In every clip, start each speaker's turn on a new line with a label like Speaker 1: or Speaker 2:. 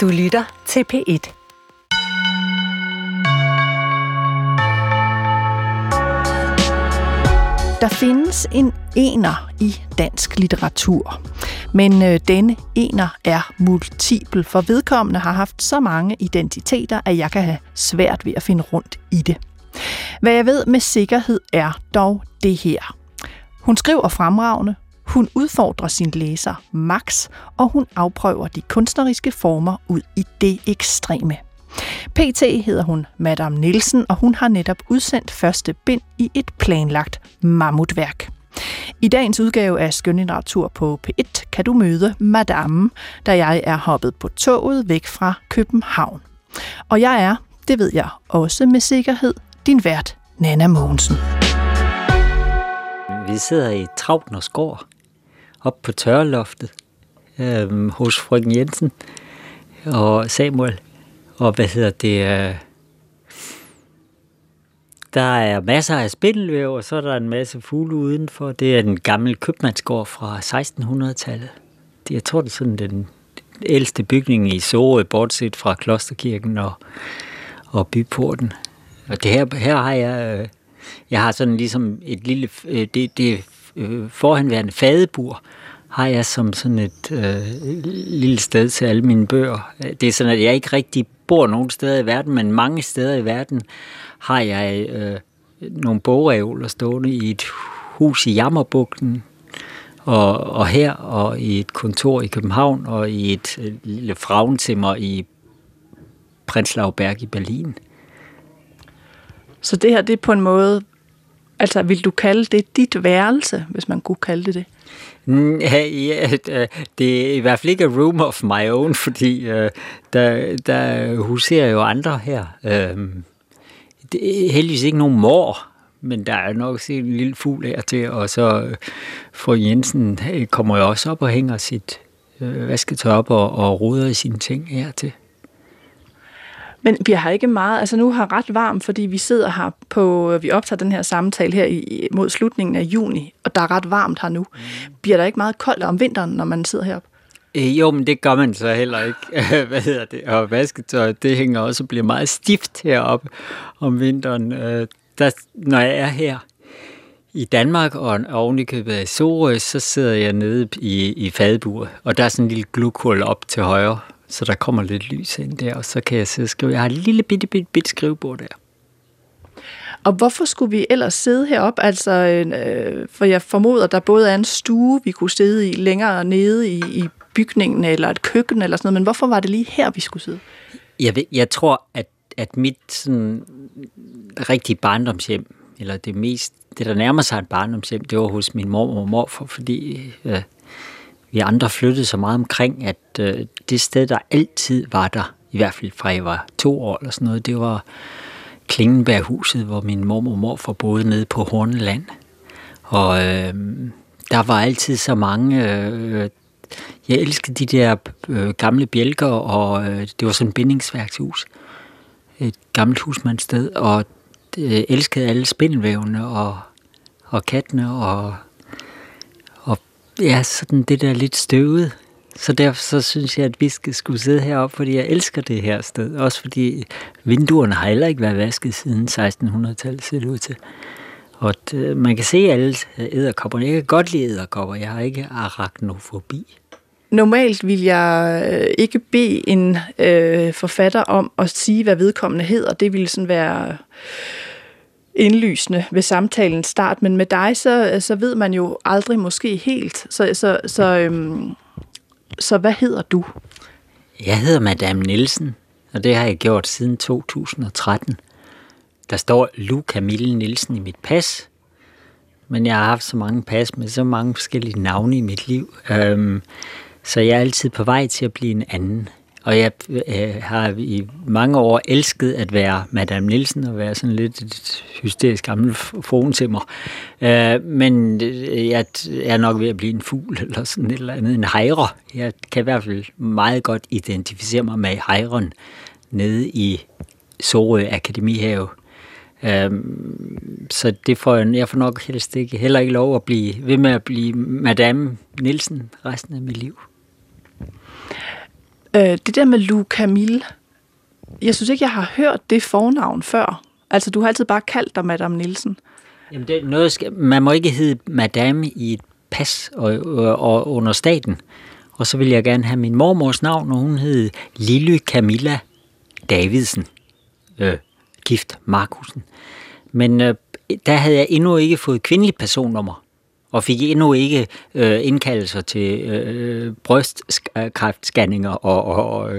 Speaker 1: Du lytter til P1.
Speaker 2: Der findes en ener i dansk litteratur, men øh, denne ener er multipel, for vedkommende har haft så mange identiteter, at jeg kan have svært ved at finde rundt i det. Hvad jeg ved med sikkerhed er dog det her. Hun skriver fremragende, hun udfordrer sin læser max, og hun afprøver de kunstneriske former ud i det ekstreme. PT hedder hun Madame Nielsen, og hun har netop udsendt første bind i et planlagt mammutværk. I dagens udgave af Skønlitteratur på P1 kan du møde Madame, da jeg er hoppet på toget væk fra København. Og jeg er, det ved jeg også med sikkerhed, din vært Nana Mogensen.
Speaker 3: Vi sidder i Trautners gård, op på tørreloftet, øh, hos frøken Jensen og Samuel. Og hvad hedder det? Øh, der er masser af spindelvæv, og så er der en masse fugle udenfor. Det er den gamle købmandsgård fra 1600-tallet. Det, jeg tror, det er sådan den ældste bygning i Sorø, bortset fra Klosterkirken og, og byporten. Og det her, her har jeg, øh, jeg har sådan ligesom et lille, øh, det, det øh, forhenværende fadebur, har jeg som sådan et øh, lille sted til alle mine bøger. Det er sådan, at jeg ikke rigtig bor nogen steder i verden, men mange steder i verden har jeg øh, nogle bogreoler stående i et hus i Jammerbugten, og, og her, og i et kontor i København, og i et øh, lille fragenzimmer i Prenzlauberg i Berlin.
Speaker 2: Så det her, det er på en måde, altså vil du kalde det dit værelse, hvis man kunne kalde det det?
Speaker 3: Mm, ja, ja, det er i hvert fald ikke a room of my own, fordi øh, der, der huserer jo andre her. Øh, det er heldigvis ikke nogen mor, men der er nok set en lille fugl her til, og så øh, fru Jensen øh, kommer jo også op og hænger sit øh, vasketøj op og, og ruder i sine ting her til.
Speaker 2: Men vi har ikke meget, altså nu har ret varmt, fordi vi sidder her på, vi optager den her samtale her i, mod slutningen af juni, og der er ret varmt her nu. Mm. Bliver der ikke meget koldt om vinteren, når man sidder heroppe?
Speaker 3: Øh, jo, men det gør man så heller ikke. Hvad hedder det? Og vasketøj, det hænger også og bliver meget stift heroppe om vinteren. Øh, der, når jeg er her i Danmark og oven i Sorø, så sidder jeg nede i, i fadburet, og der er sådan en lille glukul op til højre, så der kommer lidt lys ind der, og så kan jeg sidde og skrive. Jeg har et lille bitte, bitte, bitte skrivebord der.
Speaker 2: Og hvorfor skulle vi ellers sidde heroppe? Altså, øh, for jeg formoder, der både er en stue, vi kunne sidde i længere nede i, i bygningen, eller et køkken, eller sådan noget, men hvorfor var det lige her, vi skulle sidde?
Speaker 3: Jeg, ved, jeg tror, at, at mit sådan, rigtige barndomshjem, eller det mest, det der nærmer sig et barndomshjem, det var hos min mor og morfar, fordi øh, vi andre flyttede så meget omkring, at øh, det sted, der altid var der, i hvert fald fra jeg var to år eller sådan noget, det var Klingenberghuset, hvor min mor og morfar boede nede på Horneland. Og øh, der var altid så mange... Øh, jeg elskede de der øh, gamle bjælker, og øh, det var sådan et bindingsværkshus. Et gammelt husmandssted, og øh, elskede alle spindelvævene og, og kattene, og, og ja, sådan det der lidt støvet. Så derfor så synes jeg, at vi skal skulle sidde heroppe, fordi jeg elsker det her sted. Også fordi vinduerne har heller ikke været vasket siden 1600-tallet, ser det ud til. Og det, man kan se alle øh, æderkopperne. Jeg kan godt lide æderkopper. Jeg har ikke arachnofobi.
Speaker 2: Normalt vil jeg øh, ikke bede en øh, forfatter om at sige, hvad vedkommende hedder. Det ville sådan være indlysende ved samtalens start, men med dig, så, så ved man jo aldrig måske helt. Så, så, så, øhm, så hvad hedder du?
Speaker 3: Jeg hedder Madame Nielsen, og det har jeg gjort siden 2013. Der står Lu Camille Nielsen i mit pas, men jeg har haft så mange pas med så mange forskellige navne i mit liv. Øhm, så jeg er altid på vej til at blive en anden. Og jeg øh, har i mange år elsket at være Madame Nielsen og være sådan lidt et hysterisk gammel fruen til mig. Øh, men øh, jeg er nok ved at blive en fugl eller sådan et eller andet, en hejre. Jeg kan i hvert fald meget godt identificere mig med hejren nede i Sorø Akademihave. Øh, så det får jeg, jeg får nok helst ikke, heller ikke lov at blive ved med at blive Madame Nielsen resten af mit liv.
Speaker 2: Øh, det der med Lou Camille, jeg synes ikke, jeg har hørt det fornavn før. Altså, du har altid bare kaldt dig Madame Nielsen.
Speaker 3: Jamen, det er noget, man må ikke hedde Madame i et pas og, og, og under staten. Og så vil jeg gerne have min mormors navn, og hun hed Lille Camilla Davidsen, øh, gift Markusen. Men øh, der havde jeg endnu ikke fået kvindelig personnummer og fik endnu ikke øh, indkaldelser til øh, øh brystkræftscanninger og, og, og,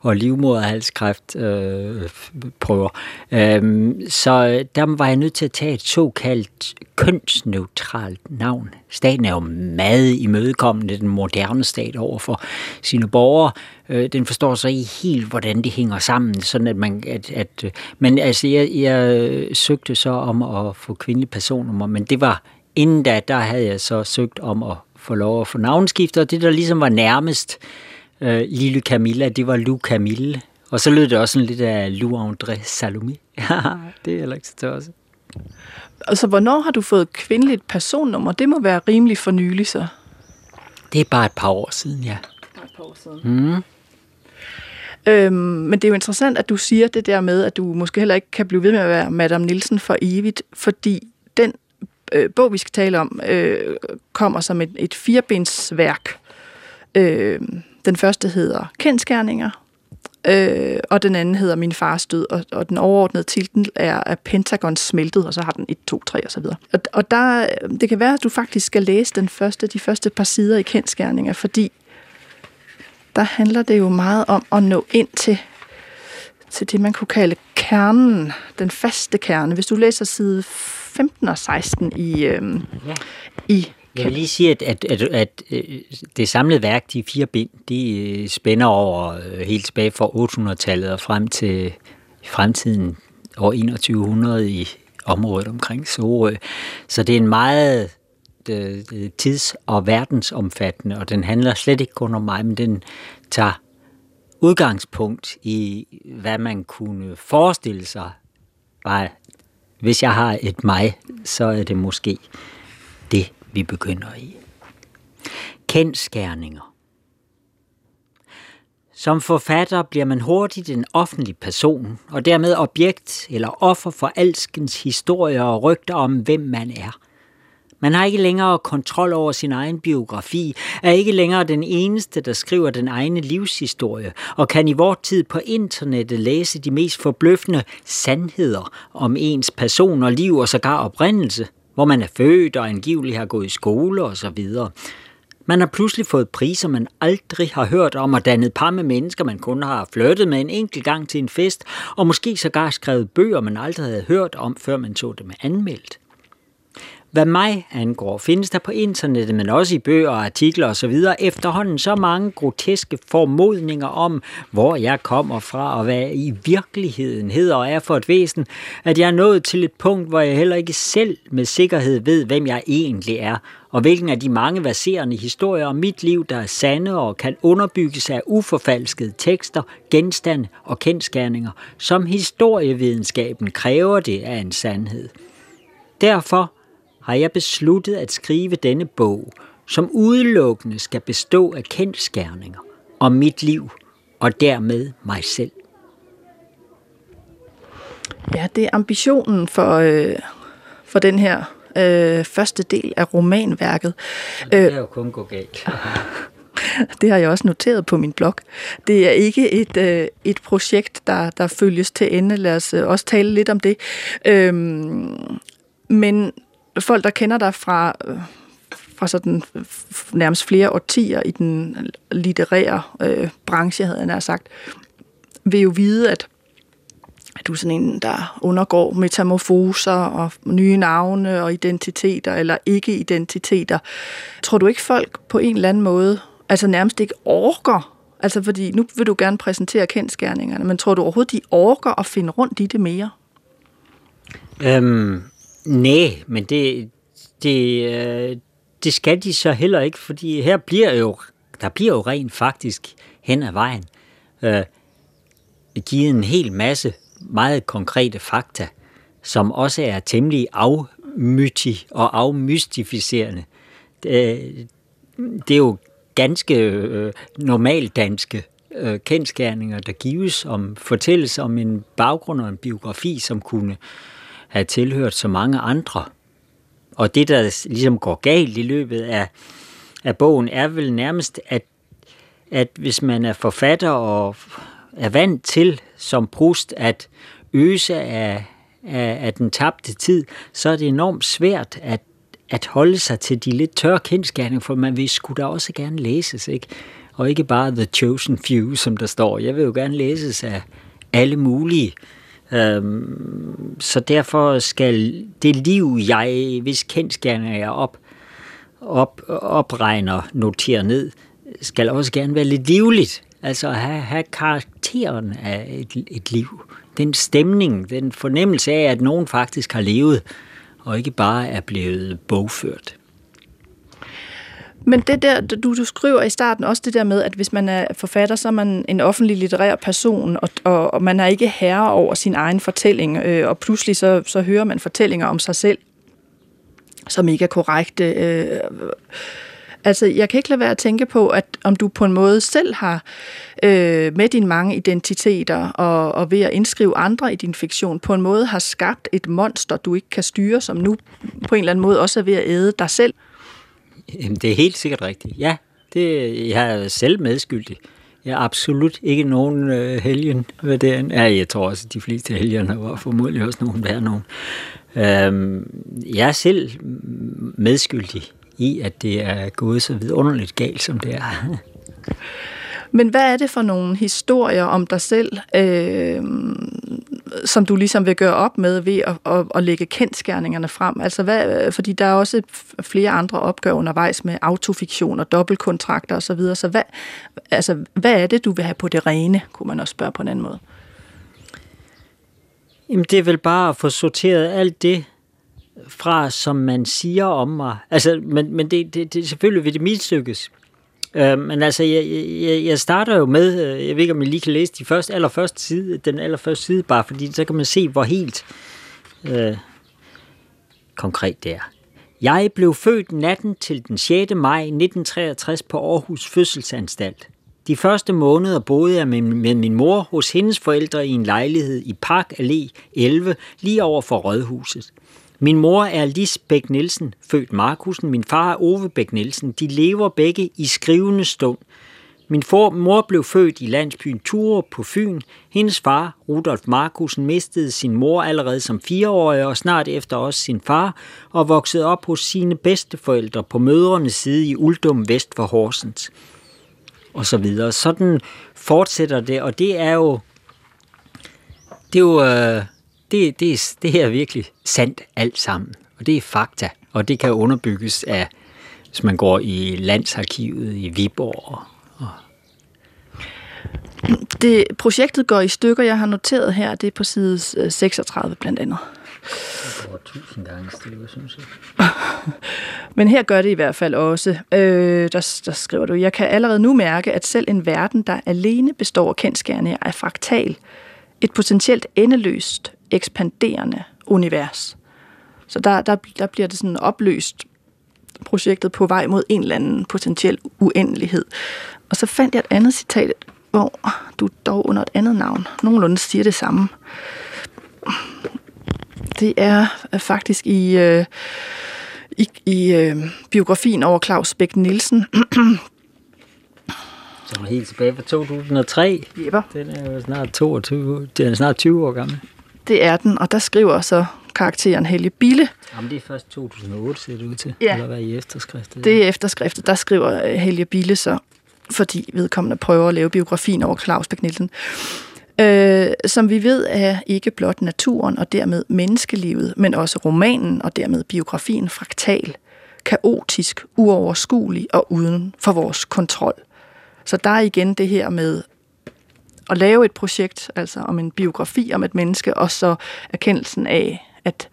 Speaker 3: og livmoderhalskræftprøver. Øh, øhm, så øh, der var jeg nødt til at tage et såkaldt kønsneutralt navn. Staten er jo meget imødekommende, den moderne stat over for sine borgere. Øh, den forstår så ikke helt, hvordan det hænger sammen, sådan at man... At, at, øh, men altså, jeg, jeg søgte så om at få kvindelige personnummer, men det var inden da, der havde jeg så søgt om at få lov at få navnskifte, og det der ligesom var nærmest øh, Lille Camilla, det var Lou Camille. Og så lød det også sådan lidt af Lou André Salomé. det er heller ikke så tosset.
Speaker 2: Og så hvornår har du fået kvindeligt personnummer? Det må være rimelig for nylig så.
Speaker 3: Det er bare et par år siden, ja.
Speaker 2: Bare et par år siden. Mm. Øhm, men det er jo interessant, at du siger det der med, at du måske heller ikke kan blive ved med at være Madame Nielsen for evigt, fordi øh, bog, vi skal tale om, øh, kommer som et, et firebensværk. Øh, den første hedder Kendskærninger, øh, og den anden hedder Min fars død, og, og den overordnede titel er, er Pentagon smeltet, og så har den 1, 2, 3 og så videre. Og, og der, øh, det kan være, at du faktisk skal læse den første, de første par sider i Kendskærninger, fordi der handler det jo meget om at nå ind til, til det, man kunne kalde kernen, den faste kerne. Hvis du læser side 15 og 16 i, øh, ja. i
Speaker 3: jeg vil lige sige, at, at, at, at øh, det samlede værk, de fire bind, de øh, spænder over øh, helt tilbage fra 800-tallet og frem til fremtiden år 2100 i området omkring Sorø. Så det er en meget tids- og verdensomfattende, og den handler slet ikke kun om mig, men den tager udgangspunkt i, hvad man kunne forestille sig var hvis jeg har et mig, så er det måske det, vi begynder i. Kendskærninger. Som forfatter bliver man hurtigt en offentlig person, og dermed objekt eller offer for alskens historier og rygter om, hvem man er – man har ikke længere kontrol over sin egen biografi, er ikke længere den eneste, der skriver den egne livshistorie, og kan i vores tid på internettet læse de mest forbløffende sandheder om ens person og liv og sågar oprindelse, hvor man er født og angiveligt har gået i skole osv. Man har pludselig fået priser, man aldrig har hørt om, og dannet par med mennesker, man kun har flyttet med en enkelt gang til en fest, og måske sågar skrevet bøger, man aldrig havde hørt om, før man så dem anmeldt. Hvad mig angår, findes der på internettet, men også i bøger, artikler osv. efterhånden så mange groteske formodninger om, hvor jeg kommer fra og hvad i virkeligheden hedder og er for et væsen, at jeg er nået til et punkt, hvor jeg heller ikke selv med sikkerhed ved, hvem jeg egentlig er, og hvilken af de mange verserende historier om mit liv, der er sande og kan underbygges af uforfalskede tekster, genstande og kendskærninger, som historievidenskaben kræver det af en sandhed. Derfor har jeg besluttet at skrive denne bog, som udelukkende skal bestå af kendskærninger om mit liv og dermed mig selv.
Speaker 2: Ja, det er ambitionen for, øh, for den her øh, første del af romanværket.
Speaker 3: Det er jo kun gå galt.
Speaker 2: Det har jeg også noteret på min blog. Det er ikke et, øh, et projekt, der, der følges til ende. Lad os øh, også tale lidt om det. Øhm, men folk, der kender dig fra, øh, fra sådan øh, nærmest flere årtier i den litterære øh, branche, havde jeg nær sagt, vil jo vide, at at du er sådan en, der undergår metamorfoser og nye navne og identiteter eller ikke-identiteter. Tror du ikke folk på en eller anden måde, altså nærmest ikke orker, altså fordi nu vil du gerne præsentere kendskærningerne, men tror du overhovedet, de orker at finde rundt i det mere?
Speaker 3: Øhm, Nej, men det, det, øh, det skal de så heller ikke, fordi her bliver jo, der bliver jo rent faktisk hen ad vejen øh, givet en hel masse meget konkrete fakta, som også er temmelig afmytig og afmystificerende. Det, det er jo ganske øh, normalt danske øh, kendskærninger, der gives om, fortælles om en baggrund og en biografi, som kunne have tilhørt så mange andre. Og det, der ligesom går galt i løbet af, af bogen, er vel nærmest, at, at hvis man er forfatter og er vant til som Proust at øse af, af, af den tabte tid, så er det enormt svært at, at holde sig til de lidt tørre kendskærninger, for man vil sgu da også gerne læses, ikke? Og ikke bare The Chosen Few, som der står. Jeg vil jo gerne læses af alle mulige. Øhm, så derfor skal det liv, jeg, hvis kendskærninger jeg op, op, opregner, noterer ned, skal også gerne være lidt livligt. Altså have, have karakteren af et, et liv. Den stemning, den fornemmelse af, at nogen faktisk har levet, og ikke bare er blevet bogført.
Speaker 2: Men det der, du, du skriver i starten også det der med, at hvis man er forfatter, så er man en offentlig litterær person, og, og, og man er ikke herre over sin egen fortælling, øh, og pludselig så, så hører man fortællinger om sig selv, som ikke er korrekte. Øh, altså, jeg kan ikke lade være at tænke på, at om du på en måde selv har øh, med dine mange identiteter og, og ved at indskrive andre i din fiktion, på en måde har skabt et monster, du ikke kan styre, som nu på en eller anden måde også er ved at æde dig selv.
Speaker 3: Jamen, det er helt sikkert rigtigt. Ja, det, jeg er selv medskyldig. Jeg er absolut ikke nogen øh, helgen. ved det. Ja, jeg tror også, at de fleste helgener var formodentlig også nogen værre nogen. Øhm, jeg er selv medskyldig i, at det er gået så vidunderligt galt, som det er.
Speaker 2: Men hvad er det for nogle historier om dig selv, øh, som du ligesom vil gøre op med ved at, at, at lægge kendskærningerne frem? Altså hvad, fordi der er også flere andre opgør undervejs med autofiktion og dobbeltkontrakter osv. Så, så hvad, altså, hvad er det, du vil have på det rene, kunne man også spørge på en anden måde?
Speaker 3: Jamen det er vel bare at få sorteret alt det fra, som man siger om mig. Altså, men, men det, det, det selvfølgelig vil det mislykkes. Øh, men altså, jeg, jeg, jeg starter jo med, øh, jeg ved ikke, om I lige kan læse de første, allerførste side, den allerførste side, bare fordi så kan man se, hvor helt øh, konkret det er. Jeg blev født natten til den 6. maj 1963 på Aarhus Fødselsanstalt. De første måneder boede jeg med, med min mor hos hendes forældre i en lejlighed i Park Allé 11, lige over for Rådhuset. Min mor er Lis Bæk Nielsen, født Markusen. Min far er Ove Bæk Nielsen. De lever begge i skrivende stund. Min for, mor blev født i landsbyen Ture på Fyn. Hendes far, Rudolf Markusen, mistede sin mor allerede som fireårig og snart efter også sin far, og voksede op hos sine bedsteforældre på mødrenes side i Uldum vest for Horsens. Og så videre. Sådan fortsætter det, og det er jo... Det er jo... Øh, det, det, det her er virkelig sandt alt sammen. Og det er fakta. Og det kan underbygges af, hvis man går i Landsarkivet i Viborg. Og
Speaker 2: det, projektet går i stykker, jeg har noteret her, det er på side 36 øh, blandt andet.
Speaker 3: Det går tusind gange stille, synes jeg.
Speaker 2: Men her gør det i hvert fald også. Øh, der, der skriver du, jeg kan allerede nu mærke, at selv en verden, der alene består af kendskærninger, er fraktal. Et potentielt endeløst ekspanderende univers. Så der, der, der bliver det sådan opløst projektet på vej mod en eller anden potentiel uendelighed. Og så fandt jeg et andet citat, hvor du dog under et andet navn nogenlunde siger det samme. Det er faktisk i, øh, i, i øh, biografien over Claus Bæk Nielsen.
Speaker 3: Som er helt tilbage fra 2003.
Speaker 2: Jepper.
Speaker 3: Den er jo snart 22, den er snart 20 år gammel.
Speaker 2: Det er den, og der skriver så karakteren Helge Bille.
Speaker 3: Jamen, det er først 2008, ser det ud til. Ja. Eller hvad i efterskriftet?
Speaker 2: Det er efterskriftet. Der skriver øh, Helge Bille så, fordi vedkommende prøver at lave biografien over Claus Bæk Nielsen. Øh, som vi ved er ikke blot naturen og dermed menneskelivet, men også romanen og dermed biografien fraktal, kaotisk, uoverskuelig og uden for vores kontrol. Så der er igen det her med at lave et projekt, altså om en biografi om et menneske, og så erkendelsen af, at,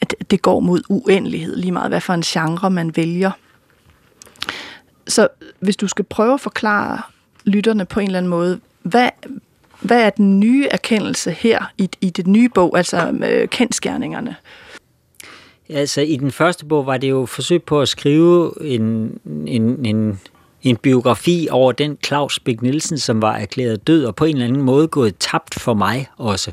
Speaker 2: at det går mod uendelighed, lige meget hvad for en genre man vælger. Så hvis du skal prøve at forklare lytterne på en eller anden måde, hvad, hvad er den nye erkendelse her i, i det nye bog, altså øh, med kendskærningerne?
Speaker 3: Altså i den første bog var det jo forsøg på at skrive en, en, en en biografi over den Claus Bæk Nielsen, som var erklæret død, og på en eller anden måde gået tabt for mig også.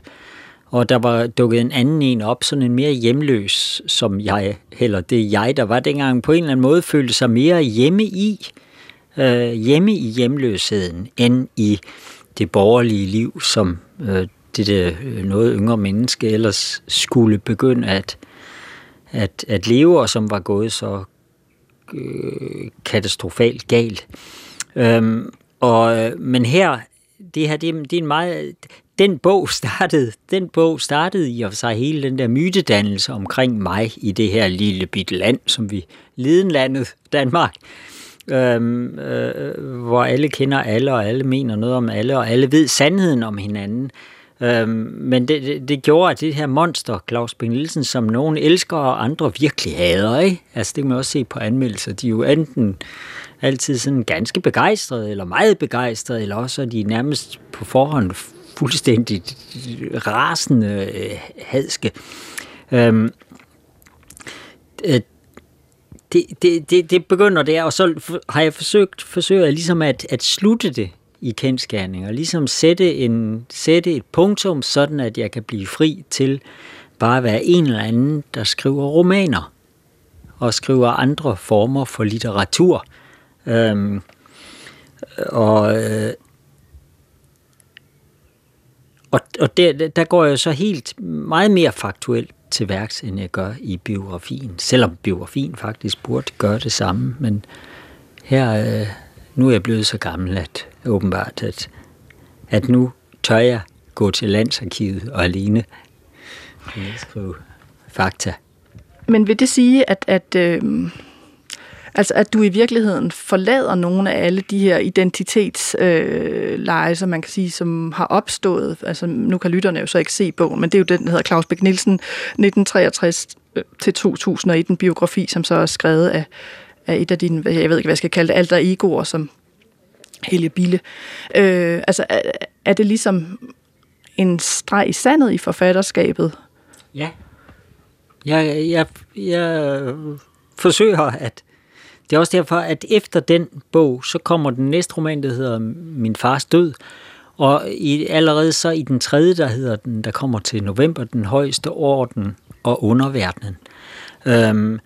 Speaker 3: Og der var dukket en anden en op, sådan en mere hjemløs, som jeg, eller det er jeg, der var dengang, på en eller anden måde følte sig mere hjemme i, øh, hjemme i hjemløsheden, end i det borgerlige liv, som øh, det der øh, noget yngre menneske ellers skulle begynde at, at, at leve, og som var gået så øh, katastrofalt galt. Øhm, og, øh, men her, det her, det, det er en meget, den bog startede, den bog startede i og for sig hele den der mytedannelse omkring mig i det her lille bitte land, som vi lidenlandet Danmark, øhm, øh, hvor alle kender alle, og alle mener noget om alle, og alle ved sandheden om hinanden. Øhm, men det, det, det gjorde, at det her monster, Claus Bing Nielsen, som nogen elsker og andre virkelig hader, ikke? Altså det kan man også se på anmeldelser, de er jo enten altid sådan ganske begejstrede, eller meget begejstrede, eller også er de nærmest på forhånd fuldstændig rasende øh, hadske. Øhm, øh, det, det, det, det begynder der, og så har jeg forsøgt, forsøger jeg ligesom at, at slutte det i kendskærninger. Ligesom sætte, en, sætte et punktum, sådan at jeg kan blive fri til bare at være en eller anden, der skriver romaner og skriver andre former for litteratur. Øhm, og øh, og, og der, der går jeg så helt meget mere faktuelt til værks, end jeg gør i biografien. Selvom biografien faktisk burde gøre det samme. Men her, øh, nu er jeg blevet så gammel, at åbenbart, at, at nu tør jeg gå til landsarkivet og alene skrive fakta.
Speaker 2: Men vil det sige, at, at øh, Altså at du i virkeligheden forlader nogle af alle de her identitetsleje, øh, som man kan sige, som har opstået. Altså nu kan lytterne jo så ikke se bogen, men det er jo den, der hedder Claus Bæk Nielsen 1963 til 2001, en biografi, som så er skrevet af, af et af dine, jeg ved ikke, hvad jeg skal kalde det, alter egoer, som Helge Bille. Øh, altså er, er det ligesom en streg i sandet i forfatterskabet?
Speaker 3: Ja. Jeg, jeg, jeg forsøger at det er også derfor, at efter den bog, så kommer den næste roman, der hedder Min fars død, og i, allerede så i den tredje, der hedder den, der kommer til november, den højeste orden og underverdenen. Øhm,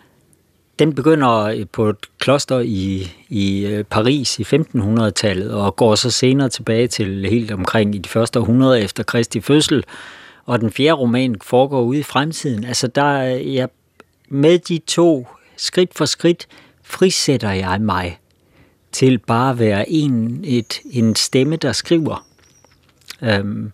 Speaker 3: den begynder øh, på et kloster i, i øh, Paris i 1500-tallet, og går så senere tilbage til helt omkring i de første århundreder efter Kristi fødsel. Og den fjerde roman foregår ude i fremtiden. Altså der øh, er jeg med de to skridt for skridt frisætter jeg mig til bare at være en, et, en stemme, der skriver. Øhm,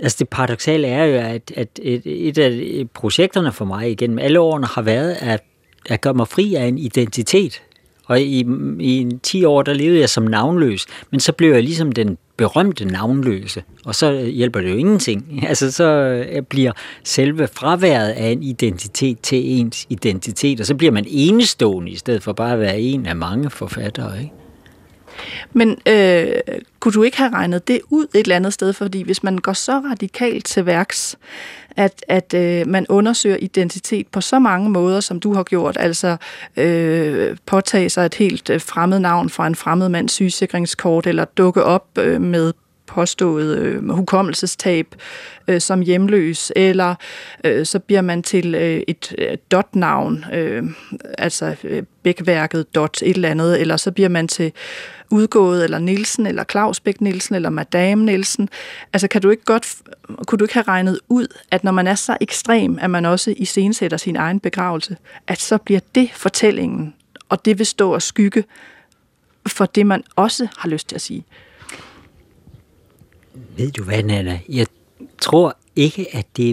Speaker 3: altså det paradoxale er jo, at, at et, et af projekterne for mig igennem alle årene har været at, at gøre mig fri af en identitet. Og i, i en 10 år, der levede jeg som navnløs, men så blev jeg ligesom den berømte navnløse, og så hjælper det jo ingenting. Altså så øh, bliver selve fraværet af en identitet til ens identitet, og så bliver man enestående i stedet for bare at være en af mange forfattere. Ikke?
Speaker 2: Men øh, kunne du ikke have regnet det ud et eller andet sted? Fordi hvis man går så radikalt til værks, at, at øh, man undersøger identitet på så mange måder, som du har gjort, altså øh, påtage sig et helt øh, fremmed navn fra en fremmed mands sygesikringskort, eller dukke op øh, med påstået øh, hukommelsestab øh, som hjemløs, eller øh, så bliver man til øh, et øh, dot-navn, øh, altså øh, bækværket dot et eller andet, eller så bliver man til udgået, eller Nielsen, eller Claus Bæk Nielsen, eller Madame Nielsen. Altså kan du ikke godt, kunne du ikke have regnet ud, at når man er så ekstrem, at man også iscenesætter sin egen begravelse, at så bliver det fortællingen, og det vil stå og skygge for det, man også har lyst til at sige.
Speaker 3: Ved du hvad, Nana? Jeg tror ikke, at det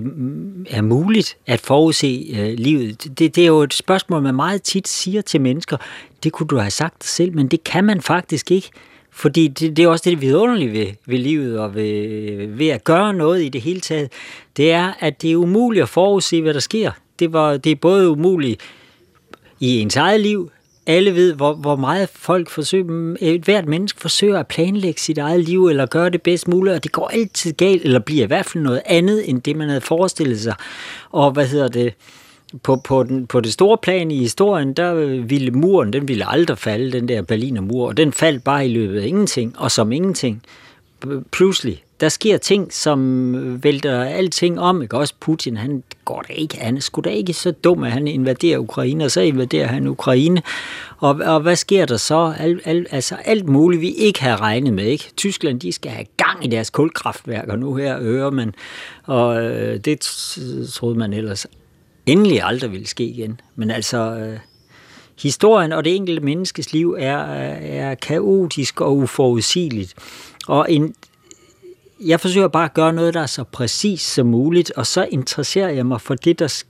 Speaker 3: er muligt at forudse øh, livet. Det, det er jo et spørgsmål, man meget tit siger til mennesker. Det kunne du have sagt selv, men det kan man faktisk ikke. Fordi det, det er også det vidunderlige ved, ved livet og ved, ved at gøre noget i det hele taget. Det er, at det er umuligt at forudse, hvad der sker. Det, var, det er både umuligt i ens eget liv, alle ved, hvor, hvor meget folk forsøger, et hvert menneske forsøger at planlægge sit eget liv, eller gøre det bedst muligt, og det går altid galt, eller bliver i hvert fald noget andet, end det man havde forestillet sig. Og hvad hedder det? på, på, den, på det store plan i historien, der ville muren, den ville aldrig falde, den der Berliner mur, og den faldt bare i løbet af ingenting, og som ingenting. Pludselig, der sker ting, som vælter alting om, ikke? Også Putin, han går da ikke, han er sgu da ikke så dum, at han invaderer Ukraine, og så invaderer han Ukraine. Og, og hvad sker der så? Al, al, altså alt muligt, vi ikke har regnet med, ikke? Tyskland, de skal have gang i deres kulkraftværker nu her, ører man. Og øh, det troede man ellers endelig aldrig ville ske igen. Men altså, øh, historien og det enkelte menneskes liv er, er kaotisk og uforudsigeligt. Og en, jeg forsøger bare at gøre noget, der er så præcis som muligt, og så interesserer jeg mig for det, der,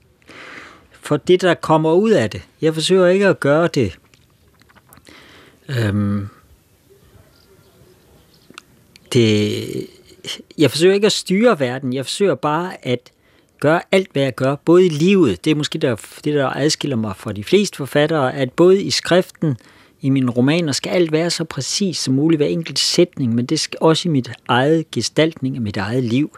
Speaker 3: for det, der kommer ud af det. Jeg forsøger ikke at gøre det øhm, det, jeg forsøger ikke at styre verden, jeg forsøger bare at gøre alt, hvad jeg gør, både i livet, det er måske der, det, der adskiller mig fra de fleste forfattere, at både i skriften, i mine romaner, skal alt være så præcis som muligt, hver enkelt sætning, men det skal også i mit eget gestaltning af mit eget liv,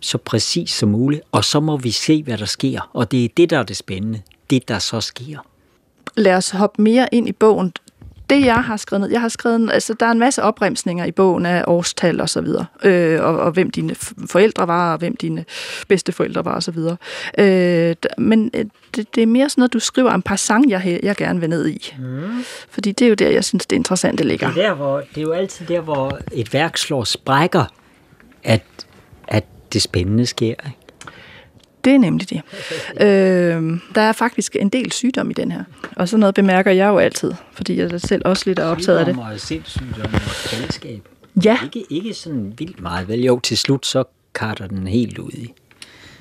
Speaker 3: så præcis som muligt, og så må vi se, hvad der sker, og det er det, der er det spændende, det der så sker.
Speaker 2: Lad os hoppe mere ind i bogen det, jeg har skrevet ned, jeg har skrevet, altså der er en masse opremsninger i bogen af årstal og så videre, øh, og, og hvem dine forældre var, og hvem dine bedste forældre var og så videre. Øh, men øh, det, det er mere sådan noget, du skriver om passant, jeg, jeg gerne vil ned i. Mm. Fordi det er jo der, jeg synes, det interessante ligger.
Speaker 3: Det er, der, hvor, det er jo altid der, hvor et værk slår sprækker, at, at det spændende sker. Ikke?
Speaker 2: Det er nemlig det. øh, der er faktisk en del sygdom i den her. Og sådan noget bemærker jeg jo altid, fordi jeg selv også lidt er optaget af det.
Speaker 3: Sygdom og sindssygdom og galskab.
Speaker 2: Ja.
Speaker 3: Ikke, ikke sådan vildt meget, vel? Jo, til slut så karter den helt ud i.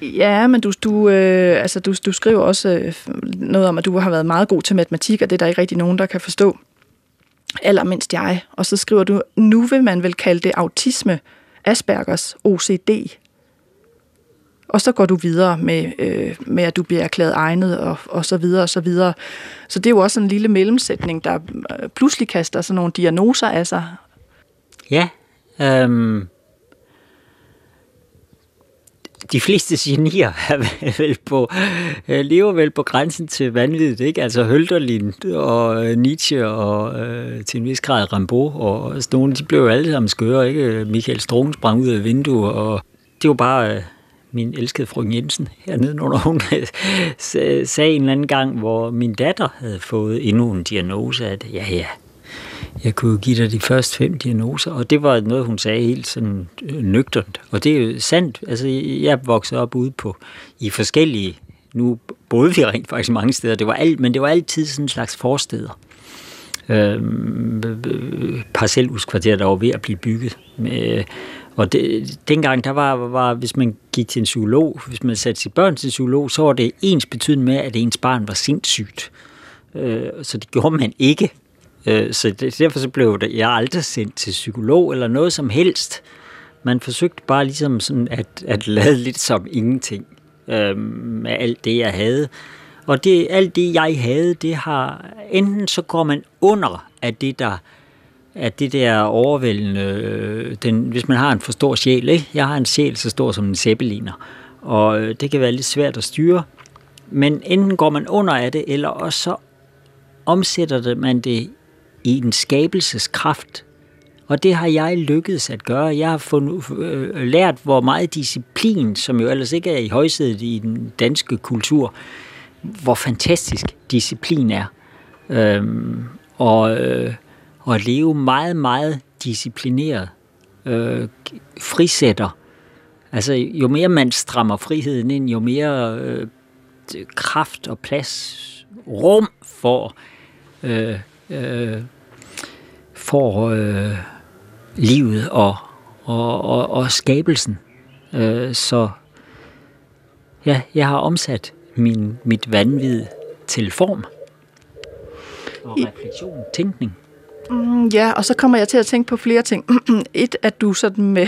Speaker 2: Ja, men du, du, øh, altså, du, du skriver også øh, noget om, at du har været meget god til matematik, og det er der ikke rigtig nogen, der kan forstå. Allermindst jeg. Og så skriver du, nu vil man vel kalde det autisme, Aspergers, OCD, og så går du videre med, øh, med at du bliver erklæret egnet, og, og så videre, og så videre. Så det er jo også en lille mellemsætning, der øh, pludselig kaster sådan nogle diagnoser af sig.
Speaker 3: Ja, øhm, de fleste genier er vel på, øh, lever vel på grænsen til vanvittigt, ikke? Altså Hölderlin og øh, Nietzsche og øh, til en vis grad Rimbaud og sådan nogle, de blev jo alle sammen skøre, ikke? Michael Strunge sprang ud af vinduet, og det var bare... Øh, min elskede frøken Jensen hernede under, hun sagde en eller anden gang, hvor min datter havde fået endnu en diagnose, at ja, ja, jeg kunne give dig de første fem diagnoser, og det var noget, hun sagde helt sådan øh, nøgternt. Og det er jo sandt. Altså, jeg voksede op ude på i forskellige, nu boede vi rent faktisk mange steder, det var alt, men det var altid sådan en slags forsteder. Øh, parcelhuskvarter, der var ved at blive bygget. Med, og det, dengang, der var, var, hvis man gik til en psykolog, hvis man satte sit børn til en psykolog, så var det ens betydende med, at ens barn var sindssygt. Øh, så det gjorde man ikke. Øh, så det, derfor så blev det, jeg aldrig sendt til psykolog eller noget som helst. Man forsøgte bare ligesom sådan at, at lade lidt som ingenting øh, med alt det, jeg havde. Og det, alt det, jeg havde, det har, enten så går man under af det, der at det der overvældende, øh, den, hvis man har en for stor sjæl, ikke? jeg har en sjæl så stor som en zeppeliner, og øh, det kan være lidt svært at styre, men enten går man under af det, eller også så omsætter det man det i en skabelseskraft, og det har jeg lykkedes at gøre. Jeg har fundet, øh, lært, hvor meget disciplin, som jo ellers ikke er i højsædet i den danske kultur, hvor fantastisk disciplin er. Øhm, og øh, og at leve meget, meget disciplineret, øh, frisætter. Altså, jo mere man strammer friheden ind, jo mere øh, kraft og plads, rum for, øh, øh, for øh, livet og, og, og, og skabelsen. Øh, så ja, jeg har omsat min, mit vanvid til form og refleksion, tænkning.
Speaker 2: Mm, ja, og så kommer jeg til at tænke på flere ting. Et, at du sådan med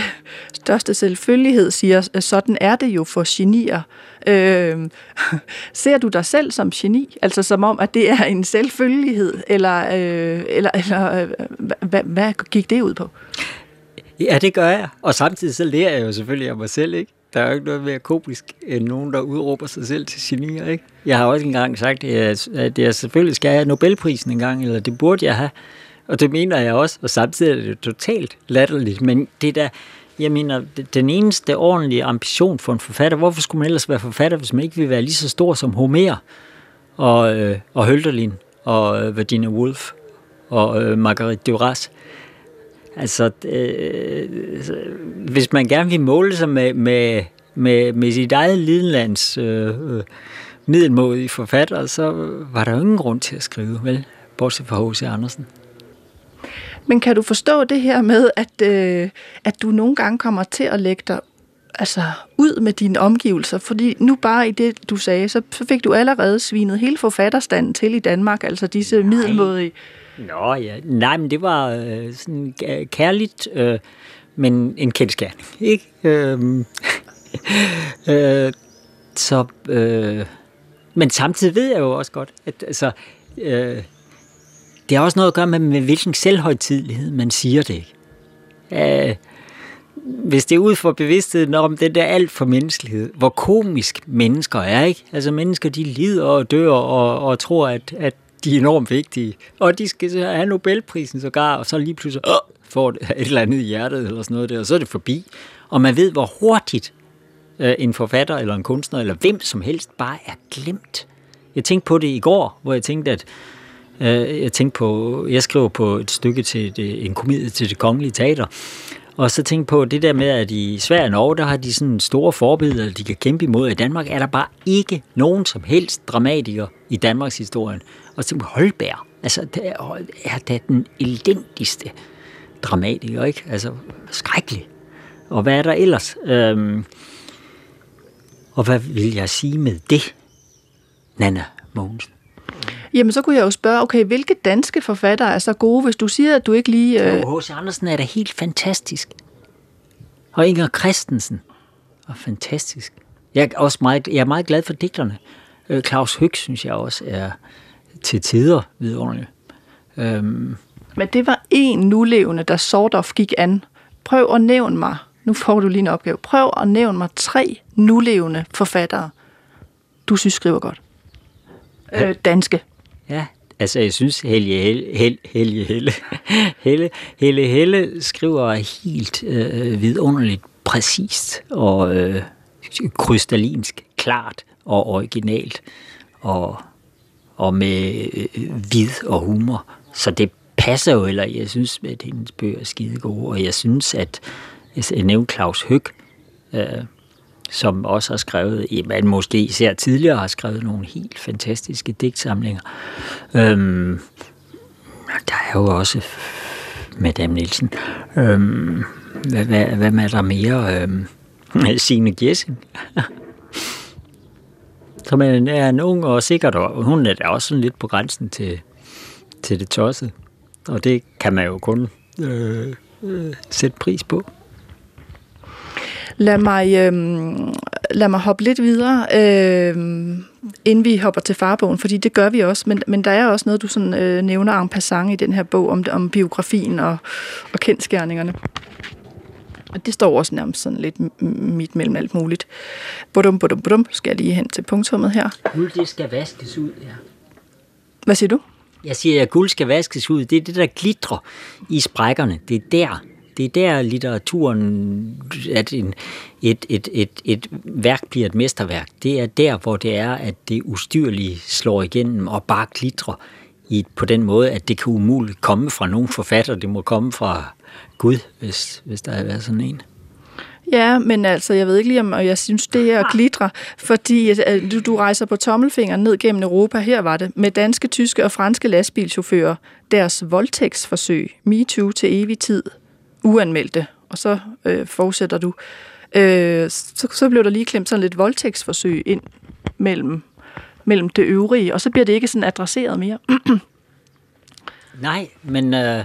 Speaker 2: største selvfølgelighed siger, at sådan er det jo for genier. Øh, ser du dig selv som geni? Altså som om, at det er en selvfølgelighed? Eller, øh, eller, eller øh, hvad, hvad gik det ud på?
Speaker 3: Ja, det gør jeg. Og samtidig så lærer jeg jo selvfølgelig af mig selv, ikke? der er jo ikke noget mere komisk end nogen, der udråber sig selv til genier, ikke? Jeg har også engang sagt, at jeg selvfølgelig skal have Nobelprisen engang, eller det burde jeg have. Og det mener jeg også, og samtidig er det totalt latterligt. Men det der, jeg mener, den eneste ordentlige ambition for en forfatter, hvorfor skulle man ellers være forfatter, hvis man ikke vil være lige så stor som Homer og, øh, og Hølderlin og øh, Virginia Woolf og øh, Marguerite Duras? Altså, øh, hvis man gerne vil måle sig med, med, med, med sit eget lidenlands øh, øh, forfatter, så var der jo ingen grund til at skrive, vel? Bortset fra H.C. Andersen.
Speaker 2: Men kan du forstå det her med, at, øh, at du nogle gange kommer til at lægge dig altså, ud med dine omgivelser? Fordi nu bare i det, du sagde, så, så fik du allerede svinet hele forfatterstanden til i Danmark, altså disse Nej. middelmådige...
Speaker 3: Nå ja, nej, men det var øh, sådan kærligt, øh, men en kendskærning, ikke? Øh, øh, så, øh, men samtidig ved jeg jo også godt, at altså, øh, det har også noget at gøre med, med hvilken selvhøjtidlighed man siger det. Ikke? Øh, hvis det er ud fra bevidstheden om den der alt for menneskelighed, hvor komisk mennesker er, ikke? Altså mennesker, de lider og dør og, og tror, at, at de er enormt vigtige. Og de skal have Nobelprisen sågar, og så lige pludselig øh, får et eller andet i hjertet eller sådan noget der, og så er det forbi. Og man ved, hvor hurtigt øh, en forfatter eller en kunstner eller hvem som helst bare er glemt. Jeg tænkte på det i går, hvor jeg tænkte, at Øh, jeg tænkte på, jeg skriver på et stykke til det, en komedie til det kongelige teater, og så tænkte på det der med, at i Sverige og Norge, der har de sådan store forbilleder, de kan kæmpe imod. I Danmark er der bare ikke nogen som helst dramatiker i Danmarks historie. Og så tænkte Holberg, altså der er, er da den elendigste dramatiker, ikke? Altså skrækkelig. Og hvad er der ellers? Øhm, og hvad vil jeg sige med det, Nana Mogensen?
Speaker 2: Jamen, så kunne jeg jo spørge, okay, hvilke danske forfattere er så gode, hvis du siger, at du ikke lige...
Speaker 3: Øh... H.C. Andersen er da helt fantastisk. Og Inger Christensen er fantastisk. Jeg er også meget, jeg er meget glad for digterne. Øh, Claus Høg, synes jeg også, er til tider vidunderlig. Øhm.
Speaker 2: Men det var en nulevende, der sort of gik an. Prøv at nævne mig, nu får du lige en opgave, prøv at nævne mig tre nulevende forfattere, du synes skriver godt. Øh, danske.
Speaker 3: Ja, altså jeg synes, Helge Helle, Helle, Helge Helle, Helle, Helle, Helle skriver helt øh, vidunderligt præcist og øh, krystallinsk, klart og originalt og, og med øh, vid og humor. Så det passer jo, eller jeg synes, at hendes bøger er skide gode, og jeg synes, at jeg nævnte Claus Høg, øh, som også har skrevet, man måske især tidligere har skrevet nogle helt fantastiske digtsamlinger. Øhm, der er jo også Madame Nielsen. Øhm, hvad, hvad, hvad er der mere? Øhm, Signe Gessing. som er, er en ung og sikkert, og hun er da også sådan lidt på grænsen til, til det tossede. Og det kan man jo kun øh, øh, sætte pris på.
Speaker 2: Lad mig, øh, lad mig hoppe lidt videre, øh, inden vi hopper til farbogen, fordi det gør vi også, men, men der er også noget, du sådan, øh, nævner en passant i den her bog om, om biografien og, og kendskærningerne. Og det står også nærmest sådan lidt midt mellem alt muligt. Budum, budum, budum, skal jeg lige hen til punktummet her.
Speaker 3: Guld, det skal vaskes ud, ja.
Speaker 2: Hvad siger du?
Speaker 3: Jeg siger, at guld skal vaskes ud. Det er det, der glitrer i sprækkerne. Det er der, det er der litteraturen, at en, et, et, et, et værk bliver et mesterværk. Det er der, hvor det er, at det ustyrlige slår igennem og bare glitrer i, på den måde, at det kan umuligt komme fra nogen forfatter. Det må komme fra Gud, hvis, hvis der er været sådan en.
Speaker 2: Ja, men altså, jeg ved ikke lige, om jeg synes, det her glitrer, fordi du, du rejser på tommelfingeren ned gennem Europa, her var det, med danske, tyske og franske lastbilchauffører, deres voldtægtsforsøg, MeToo til evig tid, uanmeldte, og så øh, fortsætter du. Øh, så, så blev der lige klemt sådan lidt voldtægtsforsøg ind mellem, mellem det øvrige, og så bliver det ikke sådan adresseret mere.
Speaker 3: Nej, men øh,